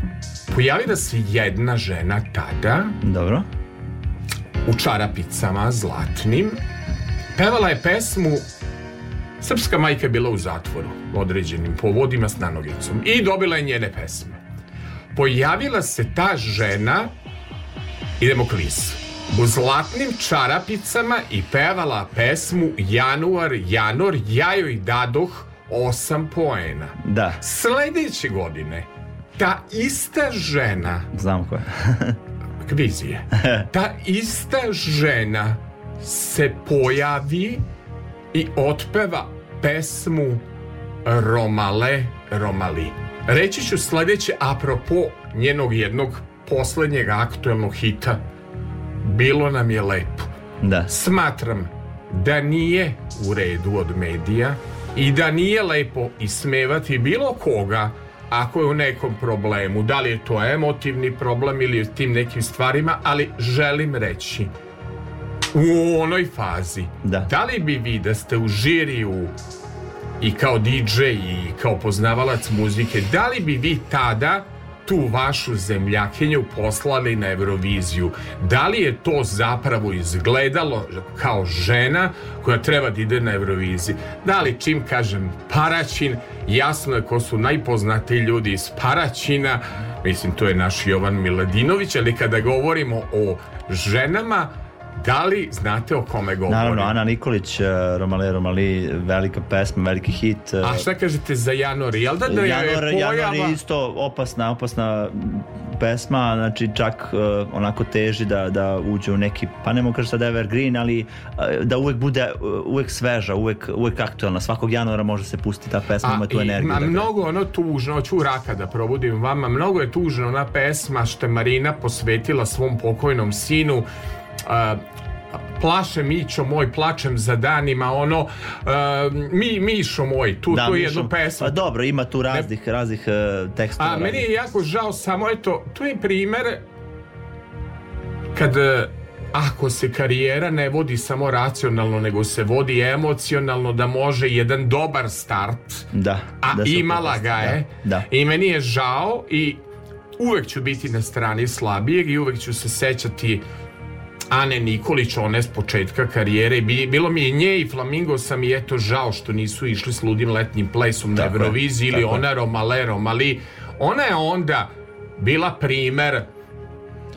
Pojavila se jedna žena tada Dobro. u čarapicama zlatnim. Pevala je pesmu Srpska majka je bila u zatvoru određenim povodima s nanogicom i dobila je njene pesme. Pojavila se ta žena idemo klis u zlatnim čarapicama i pevala pesmu Januar, Janor, ja joj dadoh osam poena. Da, Sledeće godine ta ista žena znam ko je. kvizije. Ta ista žena se pojavi i otpeva pesmu Romale Romali. Reći ću sledeće apropo njenog jednog poslednjeg aktuelnog hita Bilo nam je lepo. Da. Smatram da nije u redu od medija i da nije lepo ismevati bilo koga ako je u nekom problemu, da li je to emotivni problem ili tim nekim stvarima, ali želim reći u onoj fazi Da. li bi vi da ste u žiriju i kao DJ i kao poznavalac muzike, da li bi vi tada tu vašu zemljakinju poslali na Euroviziju? Da li je to zapravo izgledalo kao žena koja treba da ide na Euroviziji? Da li čim kažem Paraćin, jasno je ko su najpoznatiji ljudi iz Paraćina, mislim to je naš Jovan Miladinović, ali kada govorimo o ženama, da li znate o kome govorim? Naravno, Ana Nikolić, eh, Romale Romali, velika pesma, veliki hit. eh, A šta kažete za Janor? Jel da da je Janor, Janor pojava... je isto opasna, opasna pesma, znači čak uh, onako teži da, da uđe u neki, pa ne mogu kažem sad evergreen, ali uh, da uvek bude uh, uvek sveža, uvek, uvek aktualna. Svakog januara može se pustiti ta pesma, ima tu i, energiju. ma, dakle. mnogo ono tužno, ću raka da probudim vama, mnogo je tužno ona pesma što je Marina posvetila svom pokojnom sinu. A, plaše Mićo moj, plačem za danima, ono, a, mi, Mišo moj, tu, Da, tu je jednu pesmu. Pa dobro, ima tu raznih, raznih uh, tekstova. A meni raznih. je jako žao samo eto, to je primer kad e, ako se karijera ne vodi samo racionalno nego se vodi emocionalno da može jedan dobar start Da. a da imala ga je Da, da. i meni je žao i uvek ću biti na strani slabijeg i uvek ću se sećati Ane Nikolić, one s početka karijere. Bi- Bilo mi je nje i Flamingo sam i eto žao što nisu išli s ludim letnjim plesom na Euroviziji ili tako ona Romalerom, ali ona je onda bila primer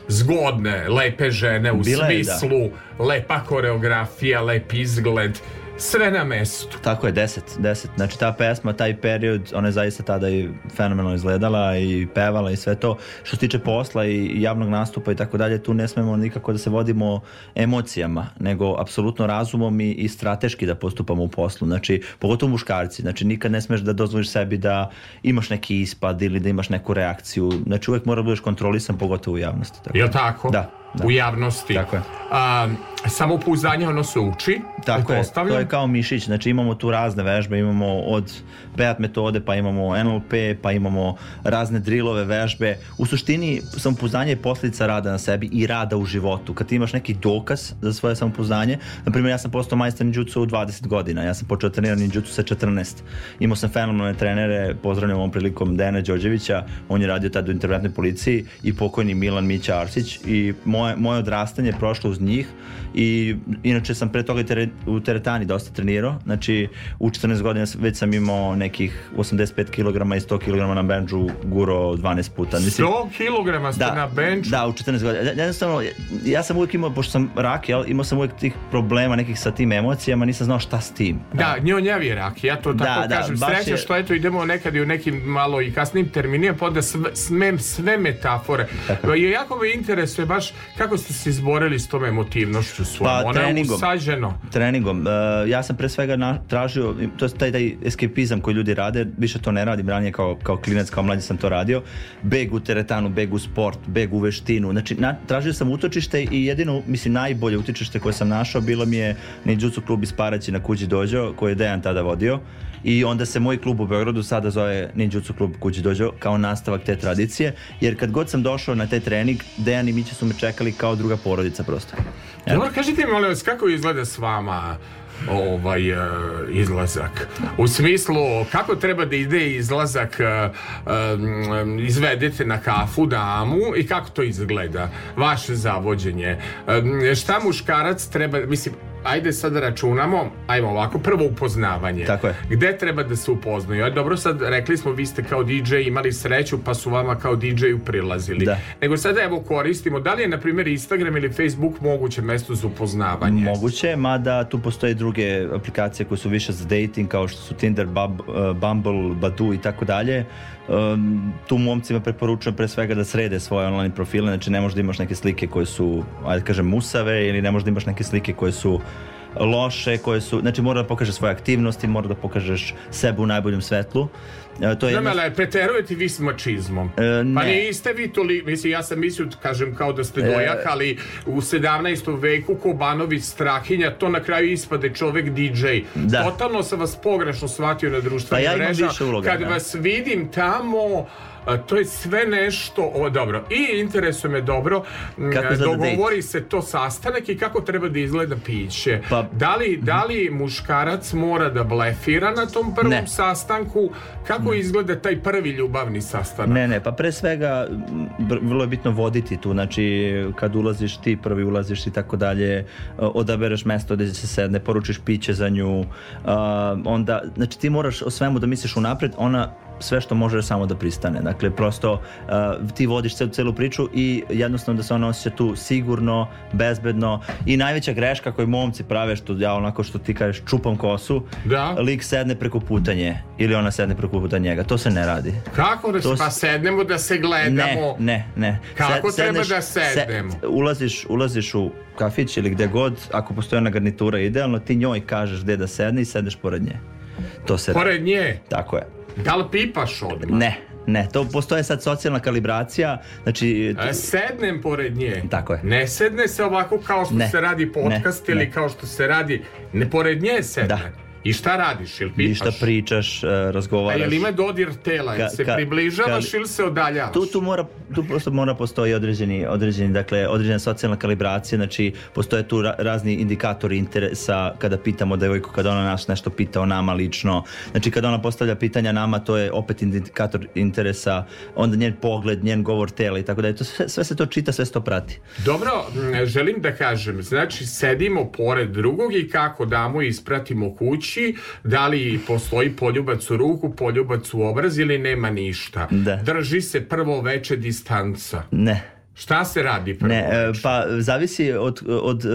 zgodne, lepe žene u Bila je, da. smislu, lepa koreografija, lep izgled, sve na mestu. Tako je, 10, 10. Znači ta pesma, taj period, ona je zaista tada i fenomenalno izgledala i pevala i sve to. Što se tiče posla i javnog nastupa i tako dalje, tu ne smemo nikako da se vodimo emocijama, nego apsolutno razumom i, i strateški da postupamo u poslu. Znači, pogotovo muškarci. Znači, nikad ne smeš da dozvoliš sebi da imaš neki ispad ili da imaš neku reakciju. Znači, uvek mora da budeš kontrolisan, pogotovo u javnosti. Tako. Jel tako? Da, da. U javnosti. Tako je. A, samopouzdanje ono se uči. Tako je, to je kao mišić, znači imamo tu razne vežbe, imamo od PEAT metode, pa imamo NLP, pa imamo razne drilove, vežbe. U suštini samopouzdanje je posljedica rada na sebi i rada u životu. Kad ti imaš neki dokaz za svoje samopouzdanje, na primjer ja sam postao majstor ninjutsu u 20 godina, ja sam počeo trenirati ninjutsu sa 14. Imao sam fenomenalne trenere, pozdravljam ovom prilikom Dejana Đorđevića, on je radio tada u interventnoj policiji i pokojni Milan Mića Arsić i moje, moje odrastanje je prošlo uz njih i inače sam pre toga tere, u teretani dosta trenirao, znači u 14 godina već sam imao nekih 85 kg i 100 kg na benču guro 12 puta. Mislim, 100 kilograma ste na benču. da, u 14 godina. Jednostavno, ja sam uvijek imao, pošto sam rak, jel, imao sam uvijek tih problema nekih sa tim emocijama, nisam znao šta s tim. Da, njonjavi rak, ja to tako Da, da, kažem. baš Sreća je- što eto idemo nekad i u nekim malo i kasnim terminima, pa da sve, smem sve metafore. I jako me interesuje baš kako ste se izborili s tom emotivnošću svojom. Pa, je treningom. usađeno. treningom. Uh, ja sam pre svega na, tražio, to je taj, taj eskapizam koji ljudi rade, više to ne radim, ranije kao, kao klinac, kao mlađi sam to radio. Beg u teretanu, beg u sport, beg u veštinu. Znači, na, tražio sam utočište i jedino, mislim, najbolje utočište koje sam našao bilo mi je Ninjutsu klub iz Paraći na Kuđi Dođo, koji je Dejan tada vodio. I onda se moj klub u Beogradu sada zove Ninjutsu klub Kuđi Dođo kao nastavak te tradicije, jer kad god sam došao na taj trening, Dejan i Mića su me čekali kao druga porodica prosto. Eto. Dobro, kažite mi, molim vas, kako izgleda s vama ovaj e, izlazak? U smislu, kako treba da ide izlazak, e, e, izvedete na kafu damu i kako to izgleda? Vaše zavođenje. E, šta muškarac treba, mislim, ajde sad računamo, ajmo ovako, prvo upoznavanje. Tako je. Gde treba da se upoznaju? Aj, dobro, sad rekli smo, vi ste kao DJ imali sreću, pa su vama kao DJ-u prilazili. Da. Nego sada evo koristimo, da li je na primjer Instagram ili Facebook moguće mesto za upoznavanje? Moguće, mada tu postoje druge aplikacije koje su više za dating, kao što su Tinder, Bub, uh, Bumble, Badoo i tako dalje. Um, tu momcima preporučujem pre svega da srede svoje online profile, znači ne možeš da imaš neke slike koje su, ajde da kažem, musave ili ne možeš da imaš neke slike koje su loše, koje su, znači mora da pokažeš svoje aktivnosti, mora da pokažeš sebe u najboljem svetlu. E, to je jedna- ali preterujete vi s mačizmom. E, Pa ne. niste vi toli, mislim, ja sam mislio, kažem, kao da ste E. dojak, ali u 17. veku Kobanović Strahinja, to na kraju ispade čovek DJ. Da. Totalno sam vas pogrešno shvatio na društvenim Pa ja više uloga, Kad da. vas vidim tamo, to je sve nešto, o, dobro, i interesuje me dobro, Kako dogovori se to sastanak i kako treba da izgleda piće. Pa- da, li, da li muškarac mora da blefira na tom prvom Ne. sastanku? Kako izgleda taj prvi ljubavni sastanak? Ne, ne, pa pre svega vrlo je bitno voditi tu, znači kad ulaziš ti, prvi ulaziš i tako dalje, odabereš mesto gde se sedne, poručiš piće za nju, onda, znači ti moraš o svemu da misliš unapred, ona sve što može samo da pristane. Dakle, prosto uh, ti vodiš celu, celu priču i jednostavno da se ona osjeća tu sigurno, bezbedno i najveća greška koju momci prave, što ja onako što ti kažeš čupam kosu, Da. lik sedne preko puta nje ili ona sedne preko puta njega. To se ne radi. Kako da se, To pa sednemo da se Ne, gledamo? ne, ne. Kako treba sedneš- da sednemo? ulaziš, ulaziš u kafić ili gde god, ako postoji ona garnitura idealno, ti njoj kažeš gde da sedne i sedneš pored nje. To se radi. Pored nje, Tako je. Da li pipaš odmah? Ne, ne, to postoje sad socijalna kalibracija, znači... E, sednem pored nje. Tako je. Ne sedne se ovako kao što Ne. se radi podcast Ne, ili ne. kao što se radi, ne pored nje sedne. Da. I šta radiš? Ili pipaš? Ništa pričaš, e, A razgovaraš. jel ima dodir tela? Ka- se ka- približavaš ka- ili se odaljavaš? Tu, tu mora, tu prosto mora postoji određeni, određeni, dakle, određena socijalna kalibracija, znači postoje tu ra- razni indikatori interesa kada pitamo devojku, kada ona nas nešto pita o nama lično, znači kada ona postavlja pitanja nama, to je opet indikator interesa, onda njen pogled, njen govor tela i tako da je to sve, sve se to čita, sve se to prati. Dobro, želim da kažem, znači sedimo pored drugog i kako damo i ispratimo kući, da li postoji poljubac u ruku, poljubac u obraz ili nema ništa. Da. Drži se prvo veče distanca. Ne, Šta se radi prvo Ne, e, pa zavisi od, od e,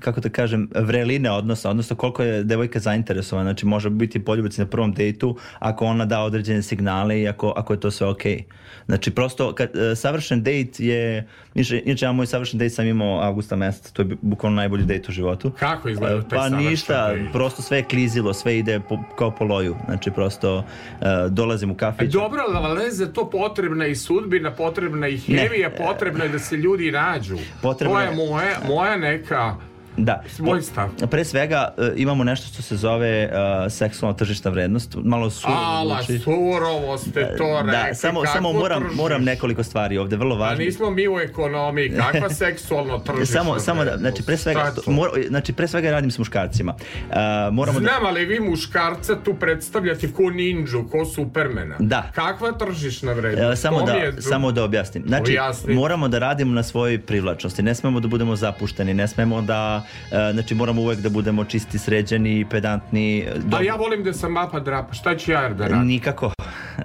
kako da kažem, vreline odnosa, odnosno koliko je devojka zainteresovana. Znači može biti poljubac na prvom dejtu ako ona da određene signale i ako, ako je to sve okej. Znači prosto, kad, e, savršen dejt je, inače, ja moj savršen dejt sam imao avgusta meseca, to je bukvalno najbolji dejt u životu. Kako izgleda taj Pa ništa, dejt? prosto sve je klizilo, sve ide po, kao po loju. Znači prosto e, dolazim u kafić. Dobro, ali ne za to potrebna i sudbina, potrebna i Ne. hemija, potrebno je da se ljudi nađu. Potrebno to je- moja, moja neka Da. Svoj stav. Pre svega e, imamo nešto što se zove e, seksualna tržišna vrednost. Malo surovo Ala, zvuči. surovo ste to rekli. Da, samo, kakvo samo moram, tržište? moram nekoliko stvari ovde, vrlo A važno. nismo mi u ekonomiji, kakva seksualno tržište? Samo, samo da, znači pre svega, mor, znači pre svega radim s muškarcima. Uh, moramo da, Znam, ali vi muškarca tu predstavljate ko ninđu, ko supermena. Da. Kakva tržišna vrednost? Evo, samo To da, je- samo da objasnim. Znači, Objasni. moramo da radimo na svojoj privlačnosti. Ne smemo da budemo zapušteni, ne smemo da, e, znači moramo uvek da budemo čisti, sređeni, pedantni. A dobro. ja volim da sam apa drapa, šta ću ja da radim? Nikako.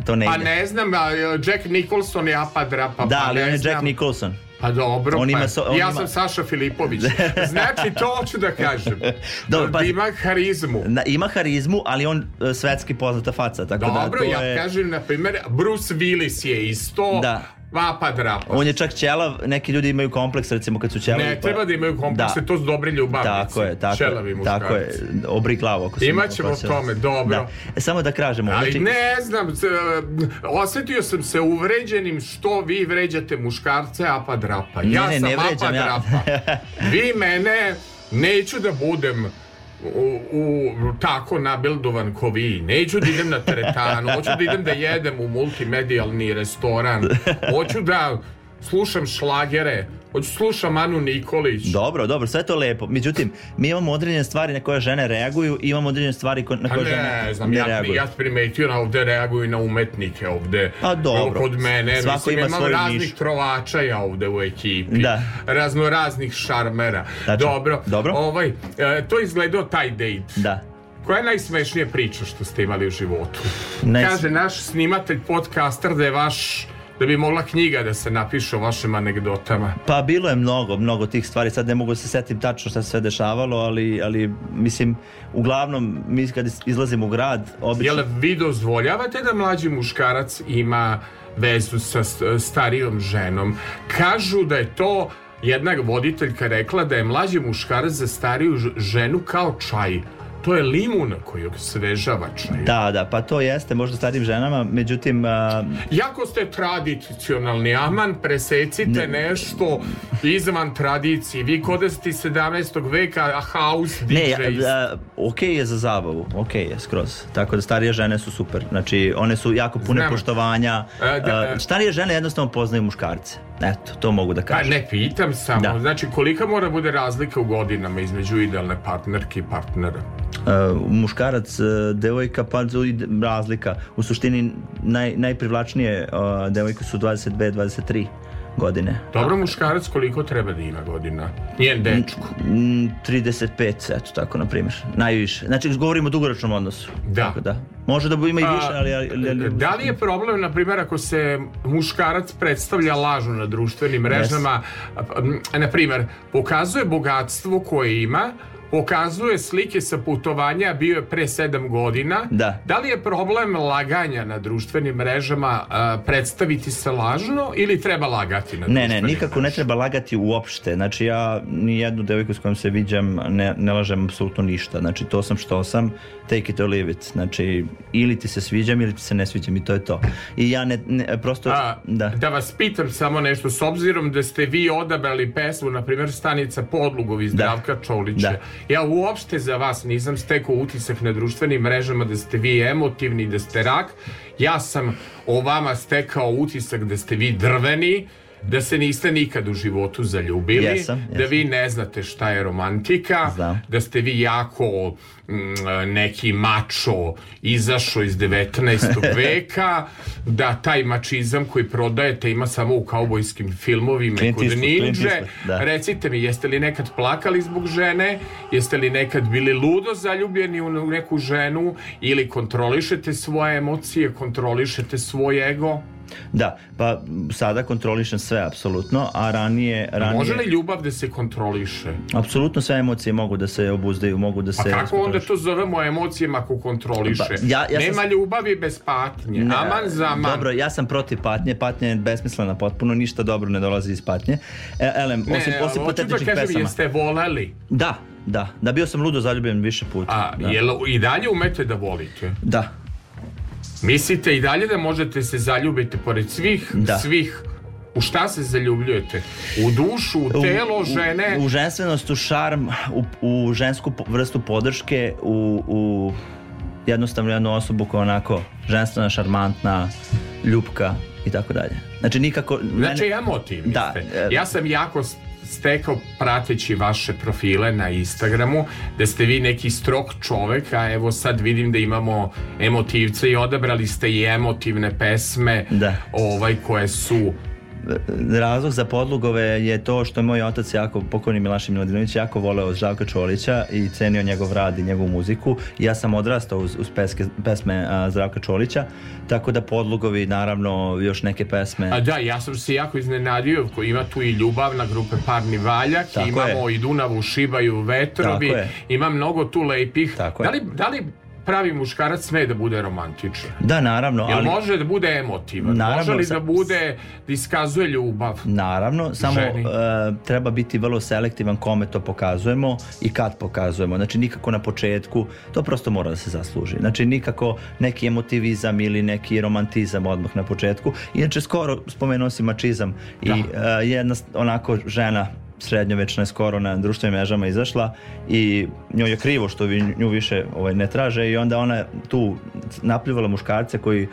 To ne Pa ide. ne znam, a, Jack Nicholson je apa drapa. Da, pa ali on je. Jack Nicholson. Pa dobro, On pa, ima so- on ja ima- sam Saša Filipović. Znači, to hoću da kažem. Dobro, da pazi. ima harizmu. Na, ima harizmu, ali on e, svetski poznata faca, tako da Dobro, to ja je... kažem, na primjer, Bruce Willis je isto Da. Vapa drapa. On je čak ćelav, neki ljudi imaju kompleks recimo kad su ćelavi. Ne, pa- treba da imaju komplekse, to su dobri ljubavnici. Tako je, tako Čelavi je, muškarci. tako je, obri glavu ako se Imaćemo o tome, dobro. Da. E, samo da kažemo, Ali znači, ne znam, z- osjetio sam se uvređenim što vi vređate muškarce apa drapa. Ne, ja ne, sam ne apa vređam ja. drapa. vi mene, neću da budem u, u, tako nabildovan ko vi. Neću da idem na teretanu, hoću da idem da jedem u multimedijalni restoran. Hoću da slušam šlagere, hoću slušam Anu Nikolić. Dobro, dobro, sve to lepo. Međutim, mi imamo određene stvari na koje žene reaguju i imamo određene stvari na Pa koje ne, žene znam, ne ja, reaguju. ja primetio na ovde reaguju i na umetnike ovde. A, dobro. Evo Kod mene, Svako mislim, ima imam svoju raznih trovača ja ovde u ekipi. Da. Razno raznih šarmera. Tačno. Dobro. Dobro. Ovaj, e, to izgledao taj dejt. Da. Koja je najsmešnija priča što ste imali u životu? Najs- Kaže naš snimatelj podcaster da je vaš da bi mogla knjiga da se napiše o vašim anegdotama. Pa bilo je mnogo, mnogo tih stvari, sad ne mogu da se setim tačno šta se sve dešavalo, ali, ali mislim, uglavnom mi kad izlazimo u grad, obično... Jel vi dozvoljavate da mlađi muškarac ima vezu sa starijom ženom? Kažu da je to jedna voditeljka rekla da je mlađi muškarac za stariju ženu kao čaj. To je limun koji osvežava čaj. Da, da, pa to jeste, možda starim ženama, međutim, a, Jako ste tradicionalni, aman presecite nešto izvan tradicije. Vi kod ste iz 17. veka a house DJ. ne, ja, a, ok je za zabavu, ok je skroz, tako da starije žene su super, znači one su jako pune Znam. poštovanja, E, da, starije žene jednostavno poznaju muškarce, eto, to mogu da Pa kažem. ne pitam samo, Da. znači kolika mora bude razlika u godinama između idealne partnerke i partnera? Uh, muškarac, uh, devojka, pa razlika. U suštini naj, najprivlačnije uh, devojke su 22-23 godine. Dobro muškarac koliko treba da ima godina? Njen dečko. Mm, 35, eto tako, na primjer. Najviše. Znači, govorimo o dugoročnom odnosu. Da. Tako da. Može da ima i više, ali... ali, ali Da li je problem, na primjer, ako se muškarac predstavlja lažno na društvenim mrežama, a, na primjer, pokazuje bogatstvo koje ima, pokazuje slike sa putovanja, bio je pre sedam godina. Da. li je problem laganja na društvenim mrežama a, predstaviti se lažno ili treba lagati na Ne, ne, nikako ne mrežama? treba lagati uopšte. Znači ja ni jednu devojku s kojom se viđam ne, ne lažem apsolutno ništa. Znači to sam što sam, take it or leave it. Znači ili ti se sviđam ili ti se ne sviđam i to je to. I ja ne, ne prosto... A, da. da vas pitam samo nešto, s obzirom da ste vi odabrali pesmu, na primjer Stanica Podlugovi Zdravka Čolića, Da. Ja uopšte za vas nisam stekao utisak na društvenim mrežama da ste vi emotivni, da ste rak, ja sam o vama stekao utisak da ste vi drveni, da se niste nikad u životu zaljubili, Jesam, da jesam. vi ne znate šta je romantika, Znam. da ste vi jako mm, neki mačo izašao iz 19. veka, da taj mačizam koji prodajete ima samo u kaubojskim filmovima Clint kod. Eastwood, da. Recite mi, jeste li nekad plakali zbog žene? Jeste li nekad bili ludo zaljubljeni u neku ženu? Ili kontrolišete svoje emocije, kontrolišete svoj ego? Da, pa sada kontrolišem sve apsolutno, a ranije... ranije Može li ljubav da se kontroliše? Apsolutno sve emocije mogu da se obuzdaju, mogu da Pa se... kako onda to zovemo emocijama ako kontroliše? Pa, ja- ja sam- Nema ljubavi bez patnje. Ne, Aman za aman. Dobro, ja sam protiv patnje, patnja je besmislena potpuno, ništa dobro ne dolazi iz patnje. E, elem, Ne, osim, osim hoću da patetičnih kažem, pesama. jeste voleli? Da, da, da bio sam ludo zaljubljen više puta. A da. jel i dalje umete da volite? da, Mislite i dalje da možete se zaljubiti pored svih, Da. svih U šta se zaljubljujete? U dušu, u telo žene? U, u ženstvenost, u šarm, u, u žensku vrstu podrške, u, u jednostavno jednu osobu koja je onako ženstvena, šarmantna, ljubka i tako dalje. Znači nikako... Znači emotivni Da, ste. Ja sam jako stekao prateći vaše profile na Instagramu da ste vi neki strog čovek, a evo sad vidim da imamo emotivce i odabrali ste i emotivne pesme Da. ovaj koje su razlog za podlugove je to što je moj otac jako, pokojni Milaši Miladinović, jako voleo Žavka Čolića i cenio njegov rad i njegovu muziku. Ja sam odrastao uz, uz peske, pesme a, Zdravka Čolića, tako da podlugovi, naravno, još neke pesme. A da, ja sam se jako iznenadio, ko ima tu i ljubavna grupe Parni valjak, Tako imamo je. i Dunavu šibaju vetrovi, ima mnogo tu lepih. Tako da, li, da li pravi muškarac sme da bude romantičan? Da, naravno, Jel ali... može da bude emotivan? Naravno, može li da bude, da iskazuje ljubav? Naravno, samo e, treba biti vrlo selektivan kome to pokazujemo i kad pokazujemo. Znači nikako na početku, to prosto mora da se zasluži. Znači nikako neki emotivizam ili neki romantizam odmah na početku. Inače skoro spomenuo si mačizam i e, jedna onako žena srednjovečna je skoro na društvenim mrežama izašla i njoj je krivo što vi nju više ovaj, ne traže i onda ona tu napljivala muškarce koji e,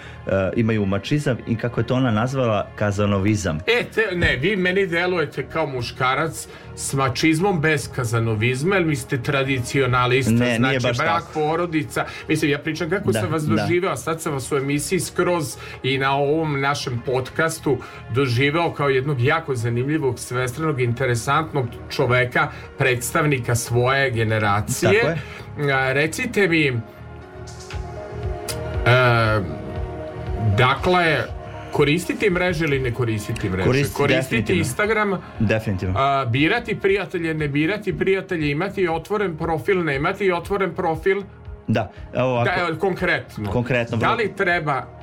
imaju mačizam i kako je to ona nazvala kazanovizam. E, te, ne, vi meni delujete kao muškarac s mačizmom bez kazanovizma, jer mi ste tradicionalista, Ne, znači baš brak, tako. porodica. Mislim, ja pričam kako Da, sam vas da. doživeo, a sad sam vas u emisiji skroz i na ovom našem podcastu doživeo kao jednog jako zanimljivog, svestranog, interesantnog čoveka, predstavnika svoje generacije. Tako je. Recite mi, e, dakle, koristiti mreže ili ne koristiti mreže? Koristiti, koristiti. Instagram, Definitivno. a, birati prijatelje, ne birati prijatelje, imati otvoren profil, ne imati otvoren profil, Da, evo ovako. da, konkretno. Konkretno, Da li treba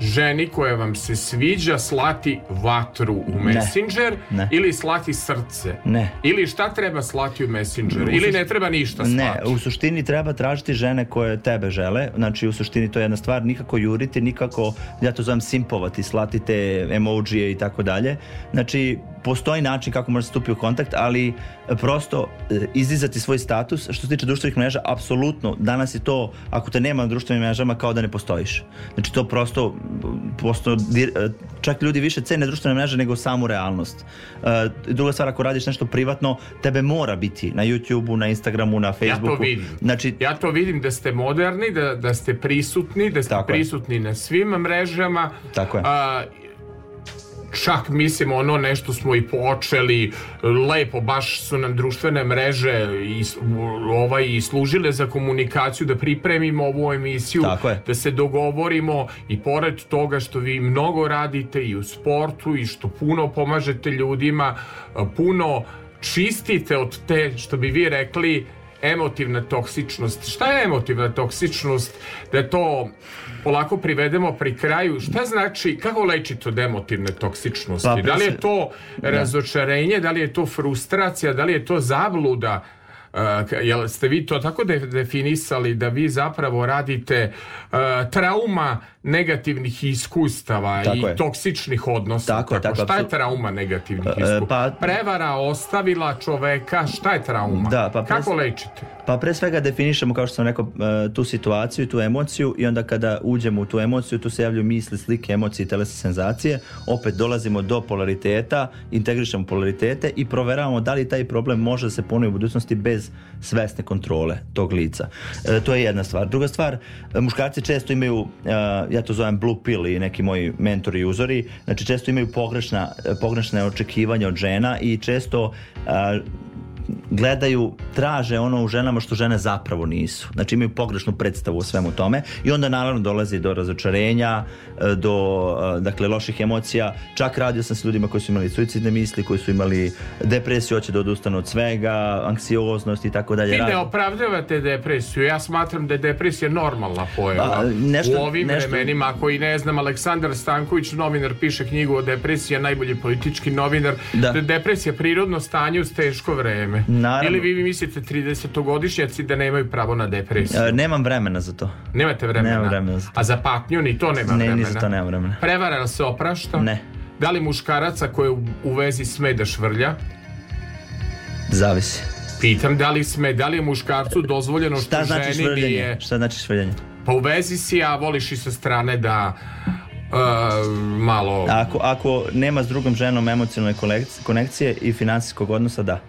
ženi koja vam se sviđa slati vatru u Messenger Ne. ili slati srce? Ne. Ili šta treba slati u Messenger? U Ili ne treba ništa Ne, slati? u suštini treba tražiti žene koje tebe žele, znači u suštini to je jedna stvar, nikako juriti, nikako, ja to zovem simpovati, slati te emojije i tako dalje. Znači, postoji način kako može stupiti u kontakt, ali e, prosto e, izdizati svoj status, što se tiče društvenih mreža, apsolutno, danas je to, ako te nema na društvenim mrežama, kao da ne postojiš. Znači, to prosto, prosto e, čak ljudi više cene društvene mreže nego samu realnost. Druga stvar, ako radiš nešto privatno, tebe mora biti na YouTubeu, na Instagramu, na Ja to Facebooku. vidim. Znači, Ja to vidim da ste moderni, da, da ste prisutni, da ste Tako je. prisutni na svim mrežama. Tako je. A, čak mislim ono nešto smo i počeli lepo baš su nam društvene mreže i, ovaj, i služile za komunikaciju da pripremimo ovu emisiju je. da se dogovorimo i pored toga što vi mnogo radite i u sportu i što puno pomažete ljudima puno čistite od te što bi vi rekli emotivna toksičnost. Šta je emotivna toksičnost? Da to polako privedemo pri kraju. Šta znači, kako lečite od emotivne toksičnosti? Pa, da li je to razočarenje, da li je to frustracija, da li je to zabluda? Uh, jel ste vi to tako de- definisali da vi zapravo radite uh, trauma negativnih iskustava Tako i je. toksičnih odnosa? Tako je, tako, Šta je trauma negativnih E, iskustava? pa- Prevara ostavila čoveka, šta je trauma? Da, pa pre- Kako lečite? Pa pre svega definišemo, kao što sam rekao, e, tu situaciju tu emociju i onda kada uđemo u tu emociju, tu se javljaju misli, slike, emocije i telesne senzacije. Opet dolazimo do polariteta, integrišemo polaritete i proveravamo da li taj problem može da se ponovi u budućnosti bez svesne kontrole tog lica. E, to je jedna stvar. Druga stvar, muškarci često imaju, e, ja to zovem blue pill i neki moji mentori i uzori, znači često imaju pogrešna, pogrešne očekivanja od žena i često gledaju, traže ono u ženama što žene zapravo nisu. Znači imaju pogrešnu predstavu o svemu tome i onda naravno dolazi do razočarenja, e, do e, dakle loših emocija. Čak radio sam s ljudima koji su imali suicidne misli, koji su imali depresiju, hoće da odustanu od svega, anksioznost i tako dalje. Vi ne opravdavate depresiju. Ja smatram da je depresija normalna pojava. Pa, nešto- u ovim nešto- vremenima, ako i ne znam, Aleksandar Stanković, novinar, piše knjigu o depresiji, najbolji politički novinar, Da. da depresija prirodno stanje uz teško vreme. Naravno. Ili vi mislite 30-godišnjaci da nemaju pravo na depresiju? E, nemam vremena za to. Nemate vremena? nemam vremena za to. A za patnju ni to nema Ne, vremena? ni za to nemam vremena. Prevara se oprašta? Ne. Da li muškaraca koji je u, vezi sme da švrlja? Zavisi. Pitam da li sme, da li je muškarcu dozvoljeno što Šta znači ženi švrljenje? nije... Šta znači švrljenje? Pa u vezi si, a voliš i sa strane da uh, malo... Ako, ako nema s drugom ženom emocionalne konekcije i finansijskog odnosa, da.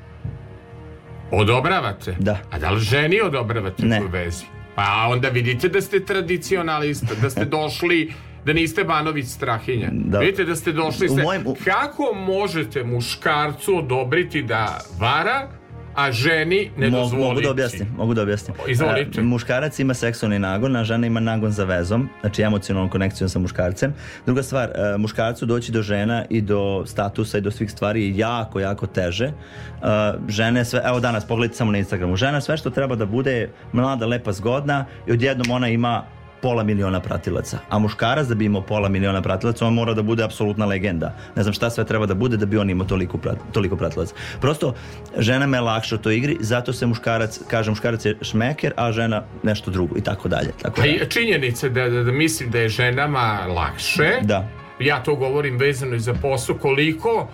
Odobravate? Da. A da li ženi odobravate Ne. u vezi? Pa onda vidite da ste tradicionalista, da ste došli da niste Banović Strahinja. Da. Vidite da ste došli ste... u- Kako možete muškarcu odobriti da vara, a ženi ne Mogu, dozvoliti? mogu da objasnim, mogu da objasnim. Izvolite. E, muškarac ima seksualni nagon, a žena ima nagon za vezom, znači emocionalnom konekcijom sa muškarcem. Druga stvar, e, muškarcu doći do žena i do statusa i do svih stvari je jako, jako teže. E, žene sve, evo danas, pogledajte samo na Instagramu, žena sve što treba da bude mlada, lepa, zgodna i odjednom ona ima pola miliona pratilaca. A muškarac da bi imao pola miliona pratilaca, on mora da bude apsolutna legenda. Ne znam šta sve treba da bude da bi on imao toliko, prat, toliko pratilaca. Prosto, ženama je lakše u toj igri, zato se muškarac, kaže muškarac je šmeker, a žena nešto drugo i tako dalje. Tako Pa dalje. i činjenica da, da, da mislim da je ženama lakše. Da. Ja to govorim vezano i za posao. Koliko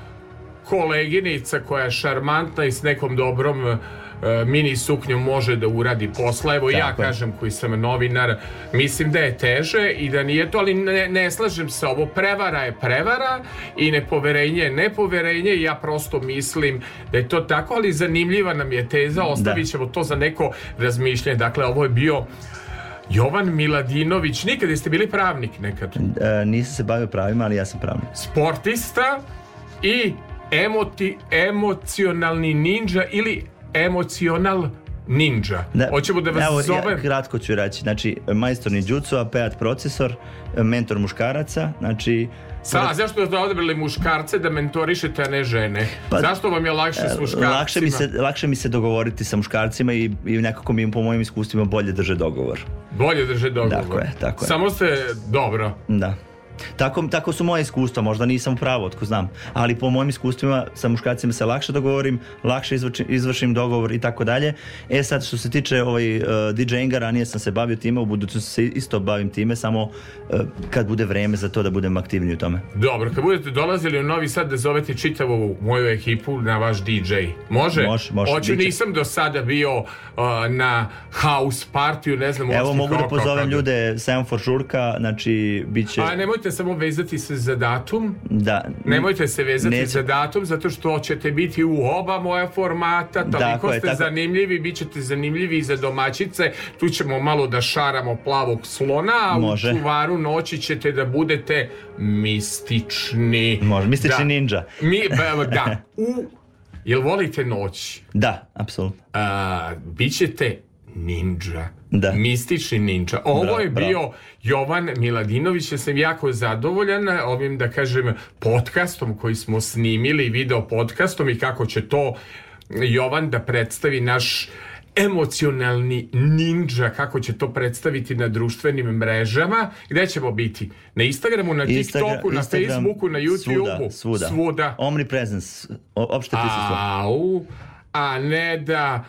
koleginica koja je šarmantna i s nekom dobrom e, mini suknjom može da uradi posla. Evo ja Tako je. kažem koji sam novinar, mislim da je teže i da nije to, ali ne, ne slažem se ovo. Prevara je prevara i nepoverenje je nepoverenje i ja prosto mislim da je to tako, ali zanimljiva nam je teza, ostavit ćemo to za neko razmišljanje. Dakle, ovo je bio Jovan Miladinović, nikad jeste bili pravnik nekad? E, nisam se bavio pravima, ali ja sam pravnik. Sportista i emoti, emocionalni ninja ili emocional ninja. Hoćemo da vas Evo, zovem... Ja, kratko ću reći. Znači, majstor ninjutsu, a peat procesor, mentor muškaraca, znači... Sa, a zašto ste odabrali muškarce da mentorišete, a ne žene? Pa, zašto vam je lakše s E, muškarcima? Lakše mi, se, lakše mi se dogovoriti sa muškarcima i, i nekako mi po mojim iskustvima bolje drže dogovor. Bolje drže dogovor. Tako je, tako je. Samo ste dobro. Da. Tako, tako su moje iskustva, možda nisam u pravu, otko znam. Ali po mojim iskustvima sa muškarcima se lakše dogovorim, lakše izvršim, izvršim dogovor i tako dalje. E sad što se tiče ovaj, uh, DJ-inga, ranije sam se bavio time, u budućnosti se isto bavim time, samo uh, kad bude vreme za to da budem aktivniji u tome. Dobro, kad budete dolazili u Novi Sad da zovete čitavu moju ekipu na vaš DJ. Može? Može, može, Hoću, nisam do sada bio uh, na house partiju, ne znam Evo mogu da pozovem ljude Semafor žurka, znači bit će... A nemojte nemojte samo vezati se za datum, Da. Nemojte se vezati Neće. za datum zato što ćete biti u oba moja formata, toliko Tako je, ste tako- zanimljivi, bit ćete zanimljivi i za domaćice, tu ćemo malo da šaramo plavog slona, a Može. u čuvaru noći ćete da budete mistični. Može, mistični Da. ninja. Mi, ba- da, u, jel volite noć? Da, apsolutno. Bićete ninja. Da. Mistični ninja. Ovo Bravo, je bravo. bio Jovan Miladinović. Ja sam jako zadovoljan ovim, da kažem, podcastom koji smo snimili, video podcastom i kako će to Jovan da predstavi naš emocionalni ninja, kako će to predstaviti na društvenim mrežama. Gde ćemo biti? Na Instagramu, na TikToku, na Instagram, Facebooku, na YouTubeu? Svuda, svuda. Svuda. Omnipresence, opšte prisustvo. Au, a ne da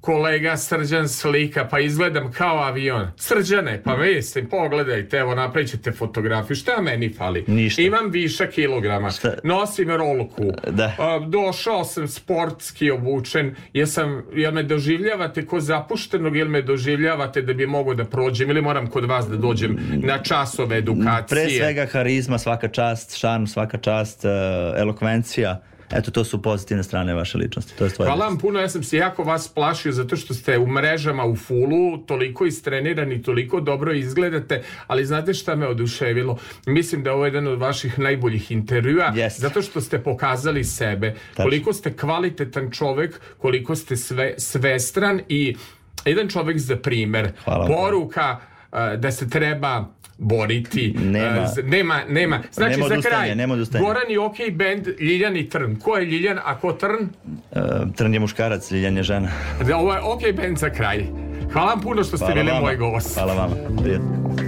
kolega Srđan slika, pa izgledam kao avion. Srđane, pa mislim, pogledajte, evo napravit ćete fotografiju. Šta meni fali? Ništa. Imam viša kilograma. Šta? Nosim rolku. Da. Došao sam sportski obučen. Jesam, jel me doživljavate ko zapuštenog ili me doživljavate da bi mogao da prođem ili moram kod vas da dođem na časove edukacije? Pre svega harizma, svaka čast, šarm, svaka čast, uh, elokvencija. Eto, to su pozitivne strane vaše ličnosti. To je tvoje. Hvala vam puno, ja sam se jako vas plašio zato što ste u mrežama u fulu toliko istrenirani, toliko dobro izgledate, ali znate šta me oduševilo? Mislim da je ovo jedan od vaših najboljih intervjua, Jeste. zato što ste pokazali sebe, koliko ste kvalitetan čovek, koliko ste sve, svestran i jedan čovek za primer. Hvala. Poruka da se treba boriti. Nema. Z- nema, nema. Znači, Nema za kraj, nema. Goran i OK band, Ljiljan i Trn. Ko je Ljiljan, a ko Trn? Uh, Trn je muškarac, Ljiljan je žena. Da, Ovo je OK band za kraj. Hvala vam puno što ste Hvala bili vama. moj gost. Hvala vama. Prijatno.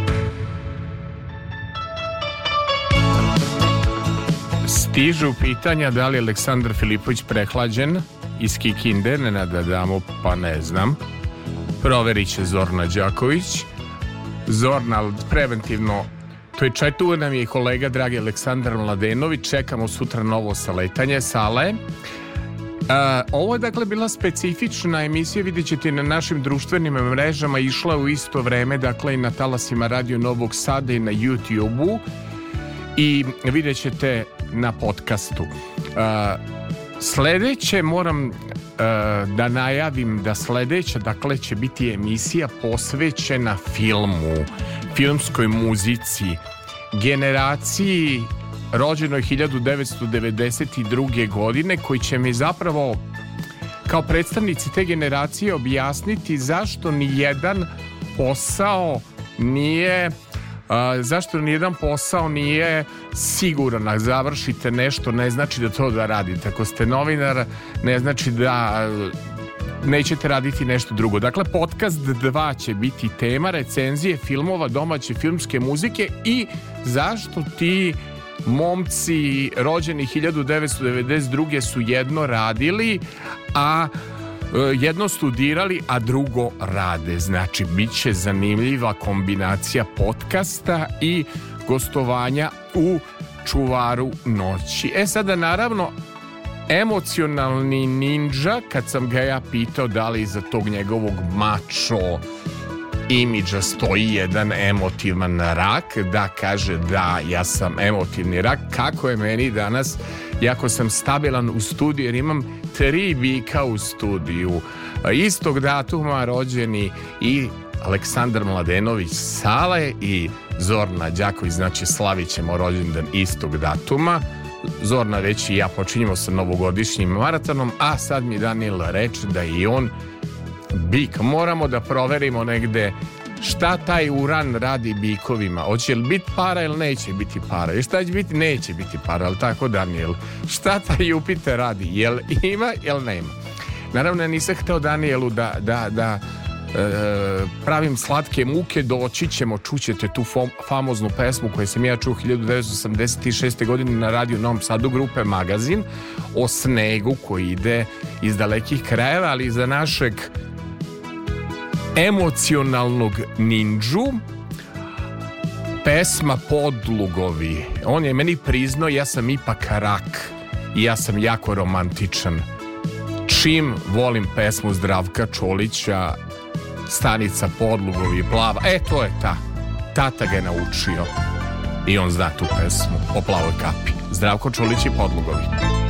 Stižu pitanja da li je Aleksandar Filipović prehlađen iz Kikinde, ne nada damo, pa ne znam. Proverit će Zorna Đaković. Zorna, preventivno, to je čaj, tu nam je i kolega dragi Aleksandar Mladenović, čekamo sutra novo saletanje sale. A, ovo je dakle bila specifična emisija, vidjet ćete na našim društvenim mrežama, išla u isto vreme, dakle i na talasima Radio Novog Sada i na YouTube-u i vidjet ćete na podcastu. A, sledeće moram a, da najavim da sledeća dakle će biti emisija posvećena filmu, filmskoj muzici, generaciji rođenoj 1992. godine koji će mi zapravo kao predstavnici te generacije objasniti zašto ni jedan posao nije zašto nijedan posao nije siguran a završite nešto ne znači da to da radite ako ste novinar ne znači da nećete raditi nešto drugo. Dakle, podcast 2 će biti tema recenzije filmova domaće filmske muzike i zašto ti momci rođeni 1992. su jedno radili, a e, jedno studirali, a drugo rade. Znači, bit će zanimljiva kombinacija podcasta i gostovanja u čuvaru noći. E sada, naravno, emocionalni ninja, kad sam ga ja pitao da li iza tog njegovog mačo imidža stoji jedan emotivan rak, da kaže da, ja sam emotivni rak, kako je meni danas, jako sam stabilan u studiju, jer imam tri bika u studiju, istog datuma rođeni i Aleksandar Mladenović Sale i Zorna Đaković, znači slavit ćemo rođendan istog datuma. Zorna već i ja počinjemo sa novogodišnjim maratonom, a sad mi Daniel reče da i on bik. Moramo da proverimo negde šta taj uran radi bikovima. Hoće li biti para ili neće biti para? I šta će biti? Neće biti para, ali tako Daniel? Šta taj Jupiter radi? Jel ima, jel nema? Naravno, ja nisam hteo Danielu da, da, da e, pravim slatke muke, doći ćemo, čućete tu fam, famoznu pesmu koju sam ja čuo 1986. godine na radiju Novom Sadu grupe Magazin o snegu koji ide iz dalekih krajeva, ali za našeg emocionalnog ninđu pesma Podlugovi. On je meni priznao ja sam ipak rak i ja sam jako romantičan. Čim volim pesmu Zdravka Čolića Stanica Podlugovi plava. E, to je ta. Tata ga je naučio. I on zna tu pesmu o plavoj kapi. Zdravko Čolić i Podlugovi.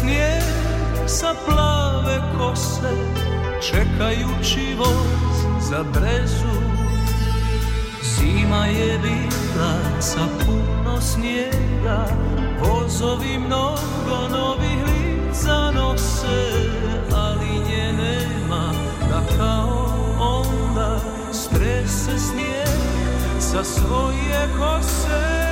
Snijeg sa plave kose Čekajući voz za brezu. Zima je bila sa puno snijega Vozovi mnogo novih lica nose Ali nje nema da kao onda Strese snijeg sa svoje kose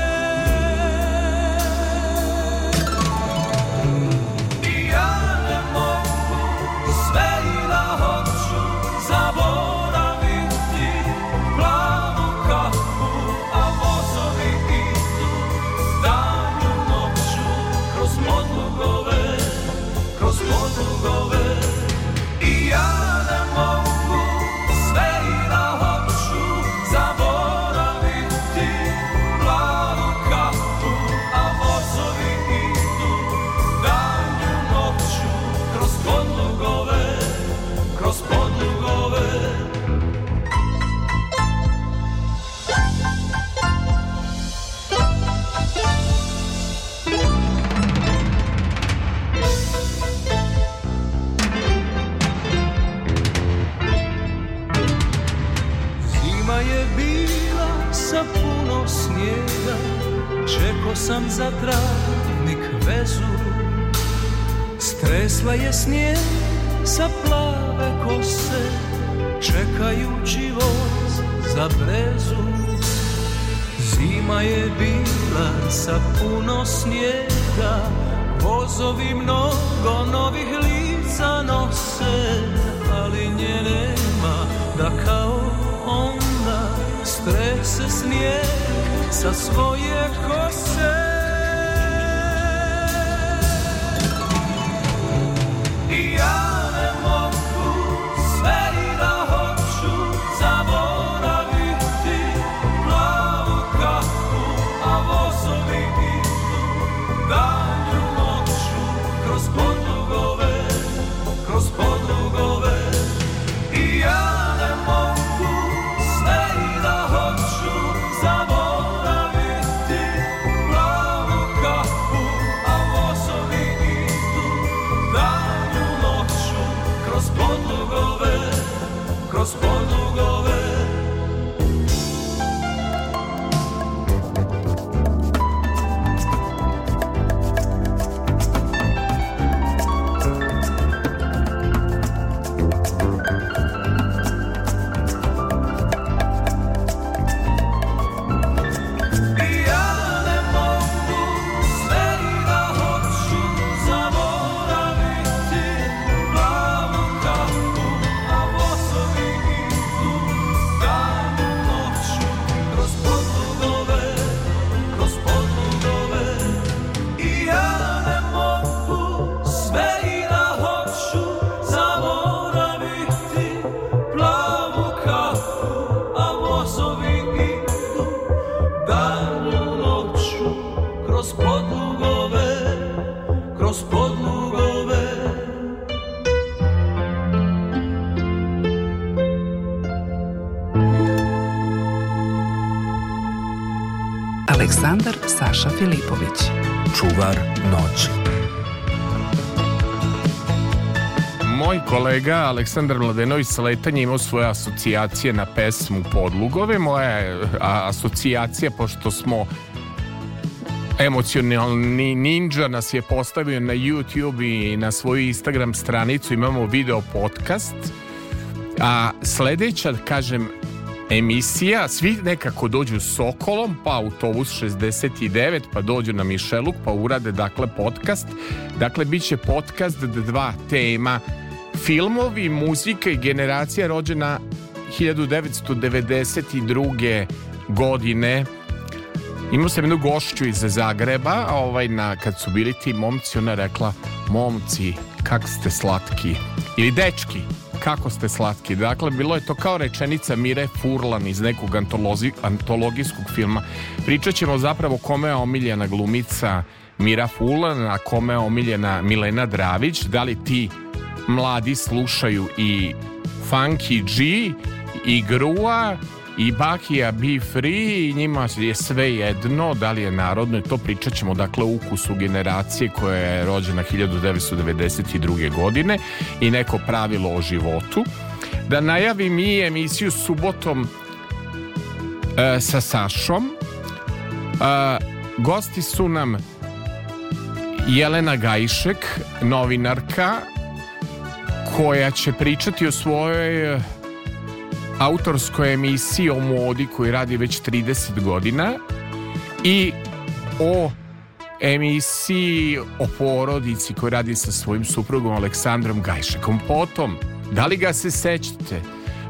Sam za travnik vezu. Stresla je snijeg sa plave kose Čekajući voz za brezu. Zima je bila sa puno snijega Vozovi mnogo novih lica nose Ali nje nema da kao onda Strese snijeg sa svoje kose Aleksandar Saša Filipović. Čuvar noći. Moj kolega Aleksandar Mladenović sa letanja imao svoje asocijacije na pesmu Podlugove. Moja asocijacija, pošto smo emocionalni ninja nas je postavio na YouTube i na svoju Instagram stranicu imamo video podcast a sledeća kažem emisija svi nekako dođu Sokolom pa autobus 69 pa dođu na Mišeluk pa urade dakle podcast dakle bit će podcast dva tema filmovi, muzika i generacija rođena 1992. godine Imao sam jednu gošću iz Zagreba, ovaj, na, kad su bili ti momci, ona rekla, momci, kak ste slatki. Ili dečki, kako ste slatki. Dakle, bilo je to kao rečenica Mire Furlan iz nekog antolozi, antologijskog filma. Pričat ćemo zapravo kome je omiljena glumica Mira Furlan, a kome je omiljena Milena Dravić. Da li ti mladi slušaju i Funky G i Grua i Bakija Be Free i njima je sve jedno da li je narodno i to pričat ćemo dakle ukusu generacije koja je rođena 1992. godine i neko pravilo o životu da najavim i emisiju subotom e, sa Sašom e, gosti su nam Jelena Gajšek novinarka koja će pričati o svojoj autorskoj emisiji o modi koji radi već 30 godina i o emisiji o porodici koji radi sa svojim suprugom Aleksandrom Gajšekom. Potom, da li ga se sećate,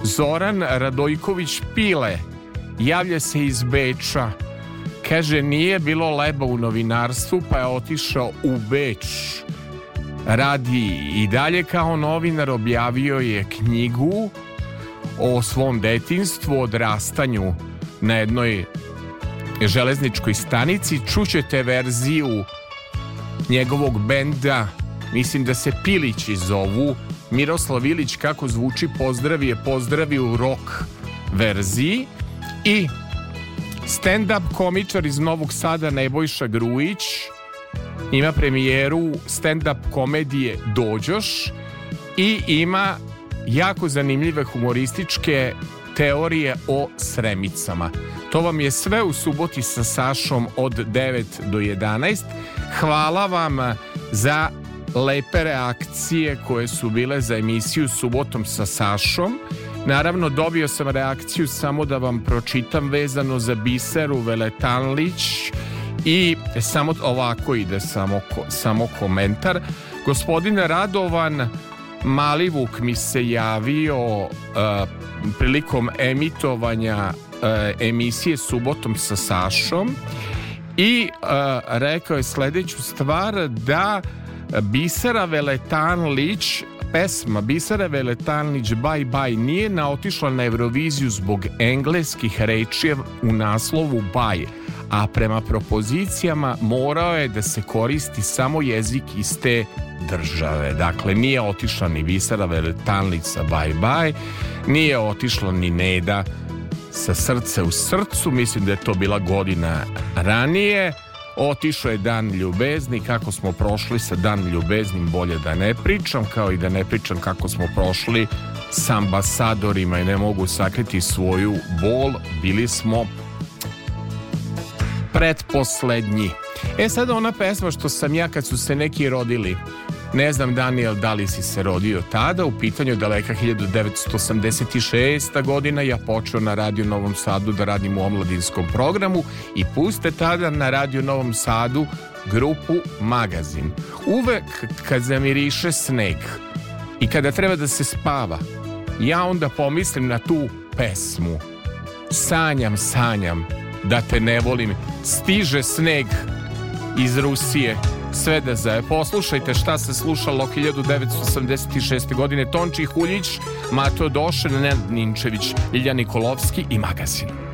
Zoran Radojković Pile javlja se iz Beča kaže nije bilo leba u novinarstvu pa je otišao u Beč radi i dalje kao novinar objavio je knjigu o svom detinstvu, odrastanju na jednoj železničkoj stanici. Čućete verziju njegovog benda, mislim da se Pilići zovu, Miroslav Ilić kako zvuči pozdravi je pozdravi u rock verziji i stand-up komičar iz Novog Sada Nebojša Grujić ima premijeru stand-up komedije Dođoš i ima jako zanimljive humorističke teorije o sremicama. To vam je sve u suboti sa Sašom od 9 do 11. Hvala vam za lepe reakcije koje su bile za emisiju subotom sa Sašom. Naravno, dobio sam reakciju samo da vam pročitam vezano za Biseru Veletanlić i samo ovako ide samo, samo komentar. Gospodin Radovan Malivuk mi se javio uh, prilikom emitovanja uh, emisije Subotom sa Sašom i uh, rekao je sledeću stvar da Bisera Veletanlić pesma Bisera Veletanlić Bye Bye nije naotišla na Euroviziju zbog engleskih reči u naslovu Bye, a prema propozicijama morao je da se koristi samo jezik iz te države. Dakle, nije otišla ni Bisera Veletanlić sa Bye Bye, nije otišla ni Neda sa srce u srcu, mislim da je to bila godina ranije, Otišao je dan ljubezni, kako smo prošli sa dan ljubeznim bolje da ne pričam, kao i da ne pričam kako smo prošli s ambasadorima i ne mogu sakriti svoju bol, bili smo pretposlednji. E sad ona pesma što sam ja kad su se neki rodili ne znam Daniel da li si se rodio tada, u pitanju daleka 1986. godina, ja počeo na Radio Novom Sadu da radim u omladinskom programu i puste tada na Radio Novom Sadu grupu Magazin. Uvek kad zamiriše sneg i kada treba da se spava, ja onda pomislim na tu pesmu. Sanjam, sanjam da te ne volim, stiže sneg iz Rusije sve da zaje. Poslušajte šta se slušalo 1986. godine Tonči Huljić, Mato Došen, Nenad Ninčević, Ilja Nikolovski i Magazin.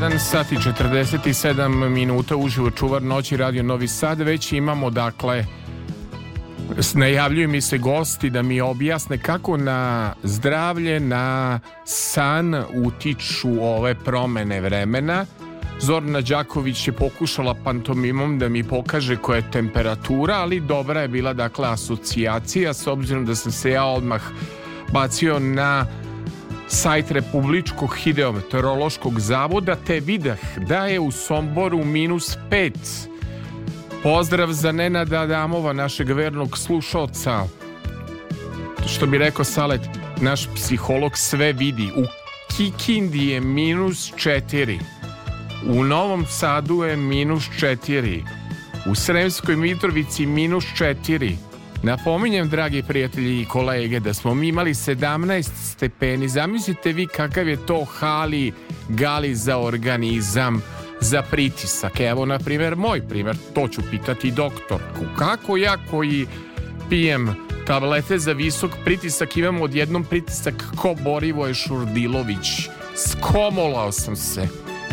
1 sat i 47 minuta uživo čuvar noći radio Novi Sad. Već imamo dakle najavljuju mi se gosti da mi objasne kako na zdravlje, na san utiču ove promene vremena. Zorna Đaković je pokušala pantomimom da mi pokaže koja je temperatura, ali dobra je bila dakle asocijacija s obzirom da sam se ja odmah bacio na sajt Republičkog hidrometeorološkog zavoda te vidah da je u Somboru minus 5. Pozdrav za Nenada Adamova, našeg vernog slušalca. Što bi rekao Salet, naš psiholog sve vidi. U Kikindi je minus 4. U Novom Sadu je minus 4. U Sremskoj Mitrovici minus 4. Napominjem, dragi prijatelji i kolege, da smo mi imali 17 stepeni. Zamislite vi kakav je to hali gali za organizam, za pritisak. Evo, na primjer, moj primjer, to ću pitati doktorku. Kako ja koji pijem tablete za visok pritisak imam odjednom pritisak ko Borivoje Šurdilović. Skomolao sam se.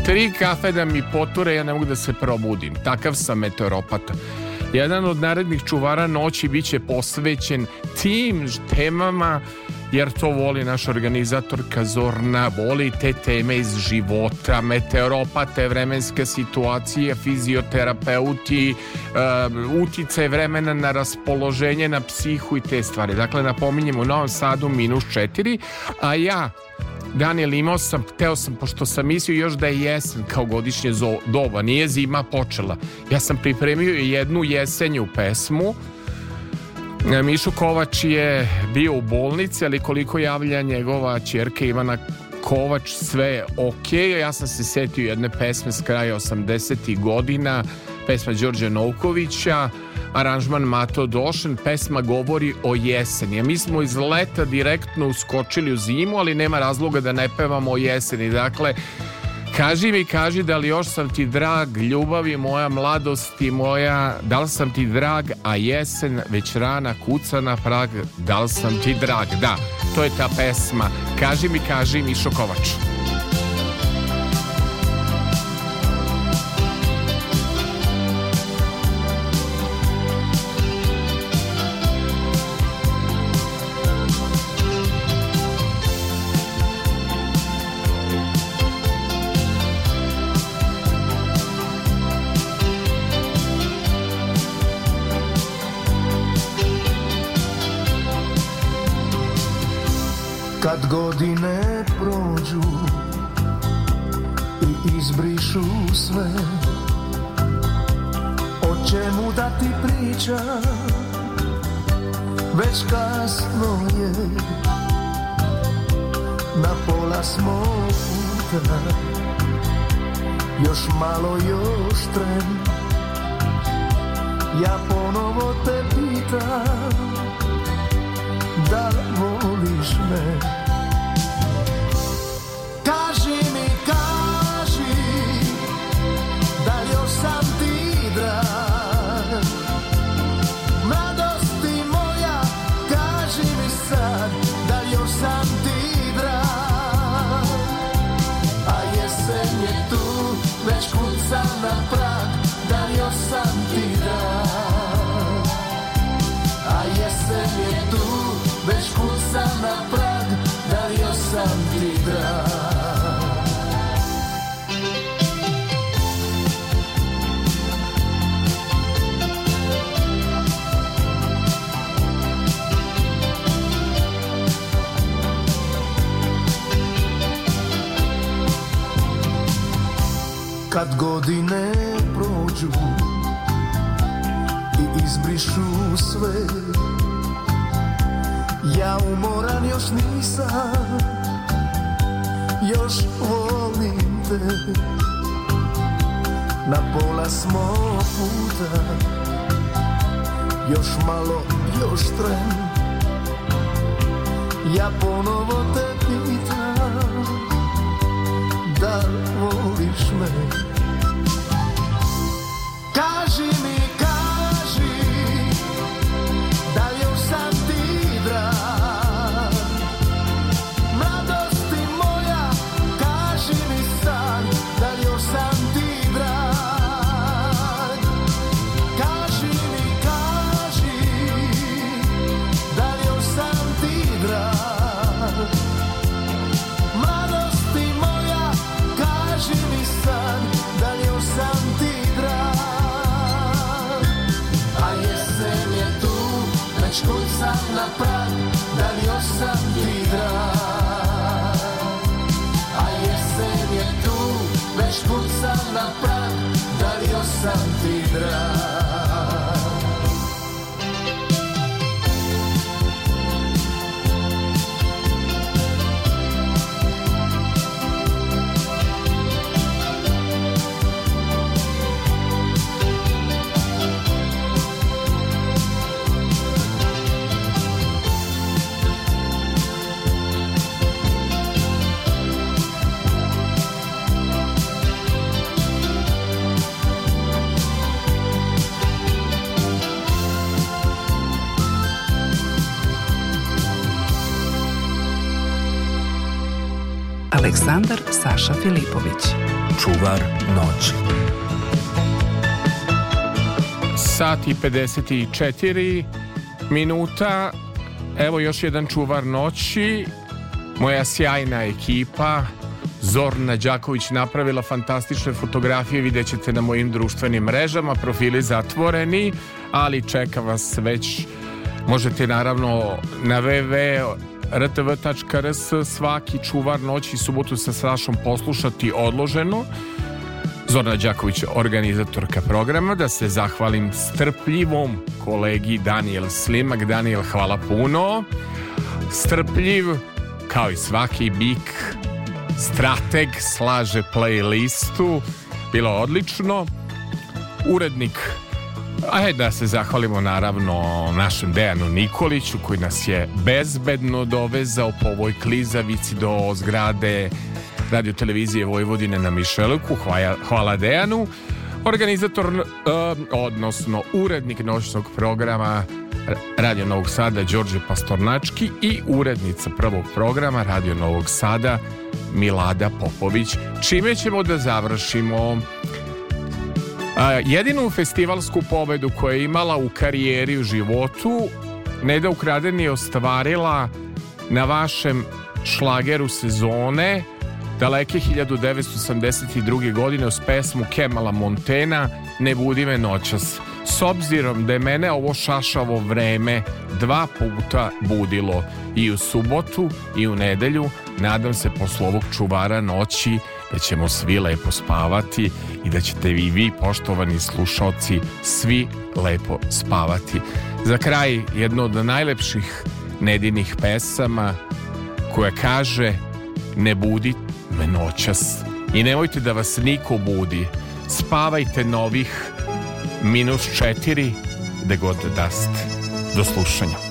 Tri kafe da mi poture, ja ne mogu da se probudim. Takav sam meteoropata. Jedan od narednih čuvara noći bit će posvećen tim temama jer to voli naš organizatorka Zorna, voli te teme iz života, meteoropate, vremenske situacije, fizioterapeuti, uticaj vremena na raspoloženje, na psihu i te stvari. Dakle, napominjem u Novom Sadu minus 4, a ja Daniel, imao sam, hteo sam, pošto sam mislio još da je jesen kao godišnje doba, nije zima počela. Ja sam pripremio jednu jesenju pesmu. E, Mišo Kovač je bio u bolnici, ali koliko javlja njegova čerka Ivana Kovač, sve je okej. Ja sam se setio jedne pesme s kraja 80. godina, pesma Đorđa Novkovića, aranžman Mato Došen, pesma govori o jeseni. A mi smo iz leta direktno uskočili u zimu, ali nema razloga da ne pevamo o jeseni. Dakle, Kaži mi, kaži da li još sam ti drag, ljubavi moja, mladosti moja, da li sam ti drag, a jesen već rana kuca na prag, da li sam ti drag? Da, to je ta pesma. Kaži mi, kaži Mišo Kovač. Još malo, još tren. Ja ponovo te pitam Da voliš me Aleksandar Saša Filipović. Čuvar noći. Sat i 54 minuta. Evo još jedan čuvar noći. Moja sjajna ekipa. Zorna Đaković napravila fantastične fotografije, vidjet ćete na mojim društvenim mrežama, profili zatvoreni, ali čeka vas već, možete naravno na www.rtv.rs svaki čuvar noći subotu sa Sašom poslušati odloženo. Zorna Đaković, organizatorka programa, da se zahvalim strpljivom kolegi Daniel Slimak. Daniel, hvala puno. Strpljiv, kao i svaki bik, strateg, slaže playlistu. Bilo odlično. Urednik Ajde da se zahvalimo naravno našem Dejanu Nikoliću koji nas je bezbedno dovezao po ovoj klizavici do zgrade radio televizije Vojvodine na Mišeluku. Hvala, hvala Dejanu. Organizator, eh, odnosno urednik noćnog programa Radio Novog Sada Đorđe Pastornački i urednica prvog programa Radio Novog Sada Milada Popović. Čime ćemo da završimo jedinu festivalsku pobedu koju je imala u karijeri u životu Neda Ukraden je ostvarila na vašem šlageru sezone daleke 1982. godine uz pesmu Kemala Montena Ne budi me noćas. S obzirom da je mene ovo šašavo vreme dva puta budilo i u subotu i u nedelju, nadam se posle ovog čuvara noći da ćemo svi lepo spavati i da ćete i vi, poštovani slušalci, svi lepo spavati. Za kraj, jedno od najlepših nedinih pesama koja kaže ne budi me noćas i nemojte da vas niko budi. Spavajte novih minus četiri gde god da ste. Do slušanja.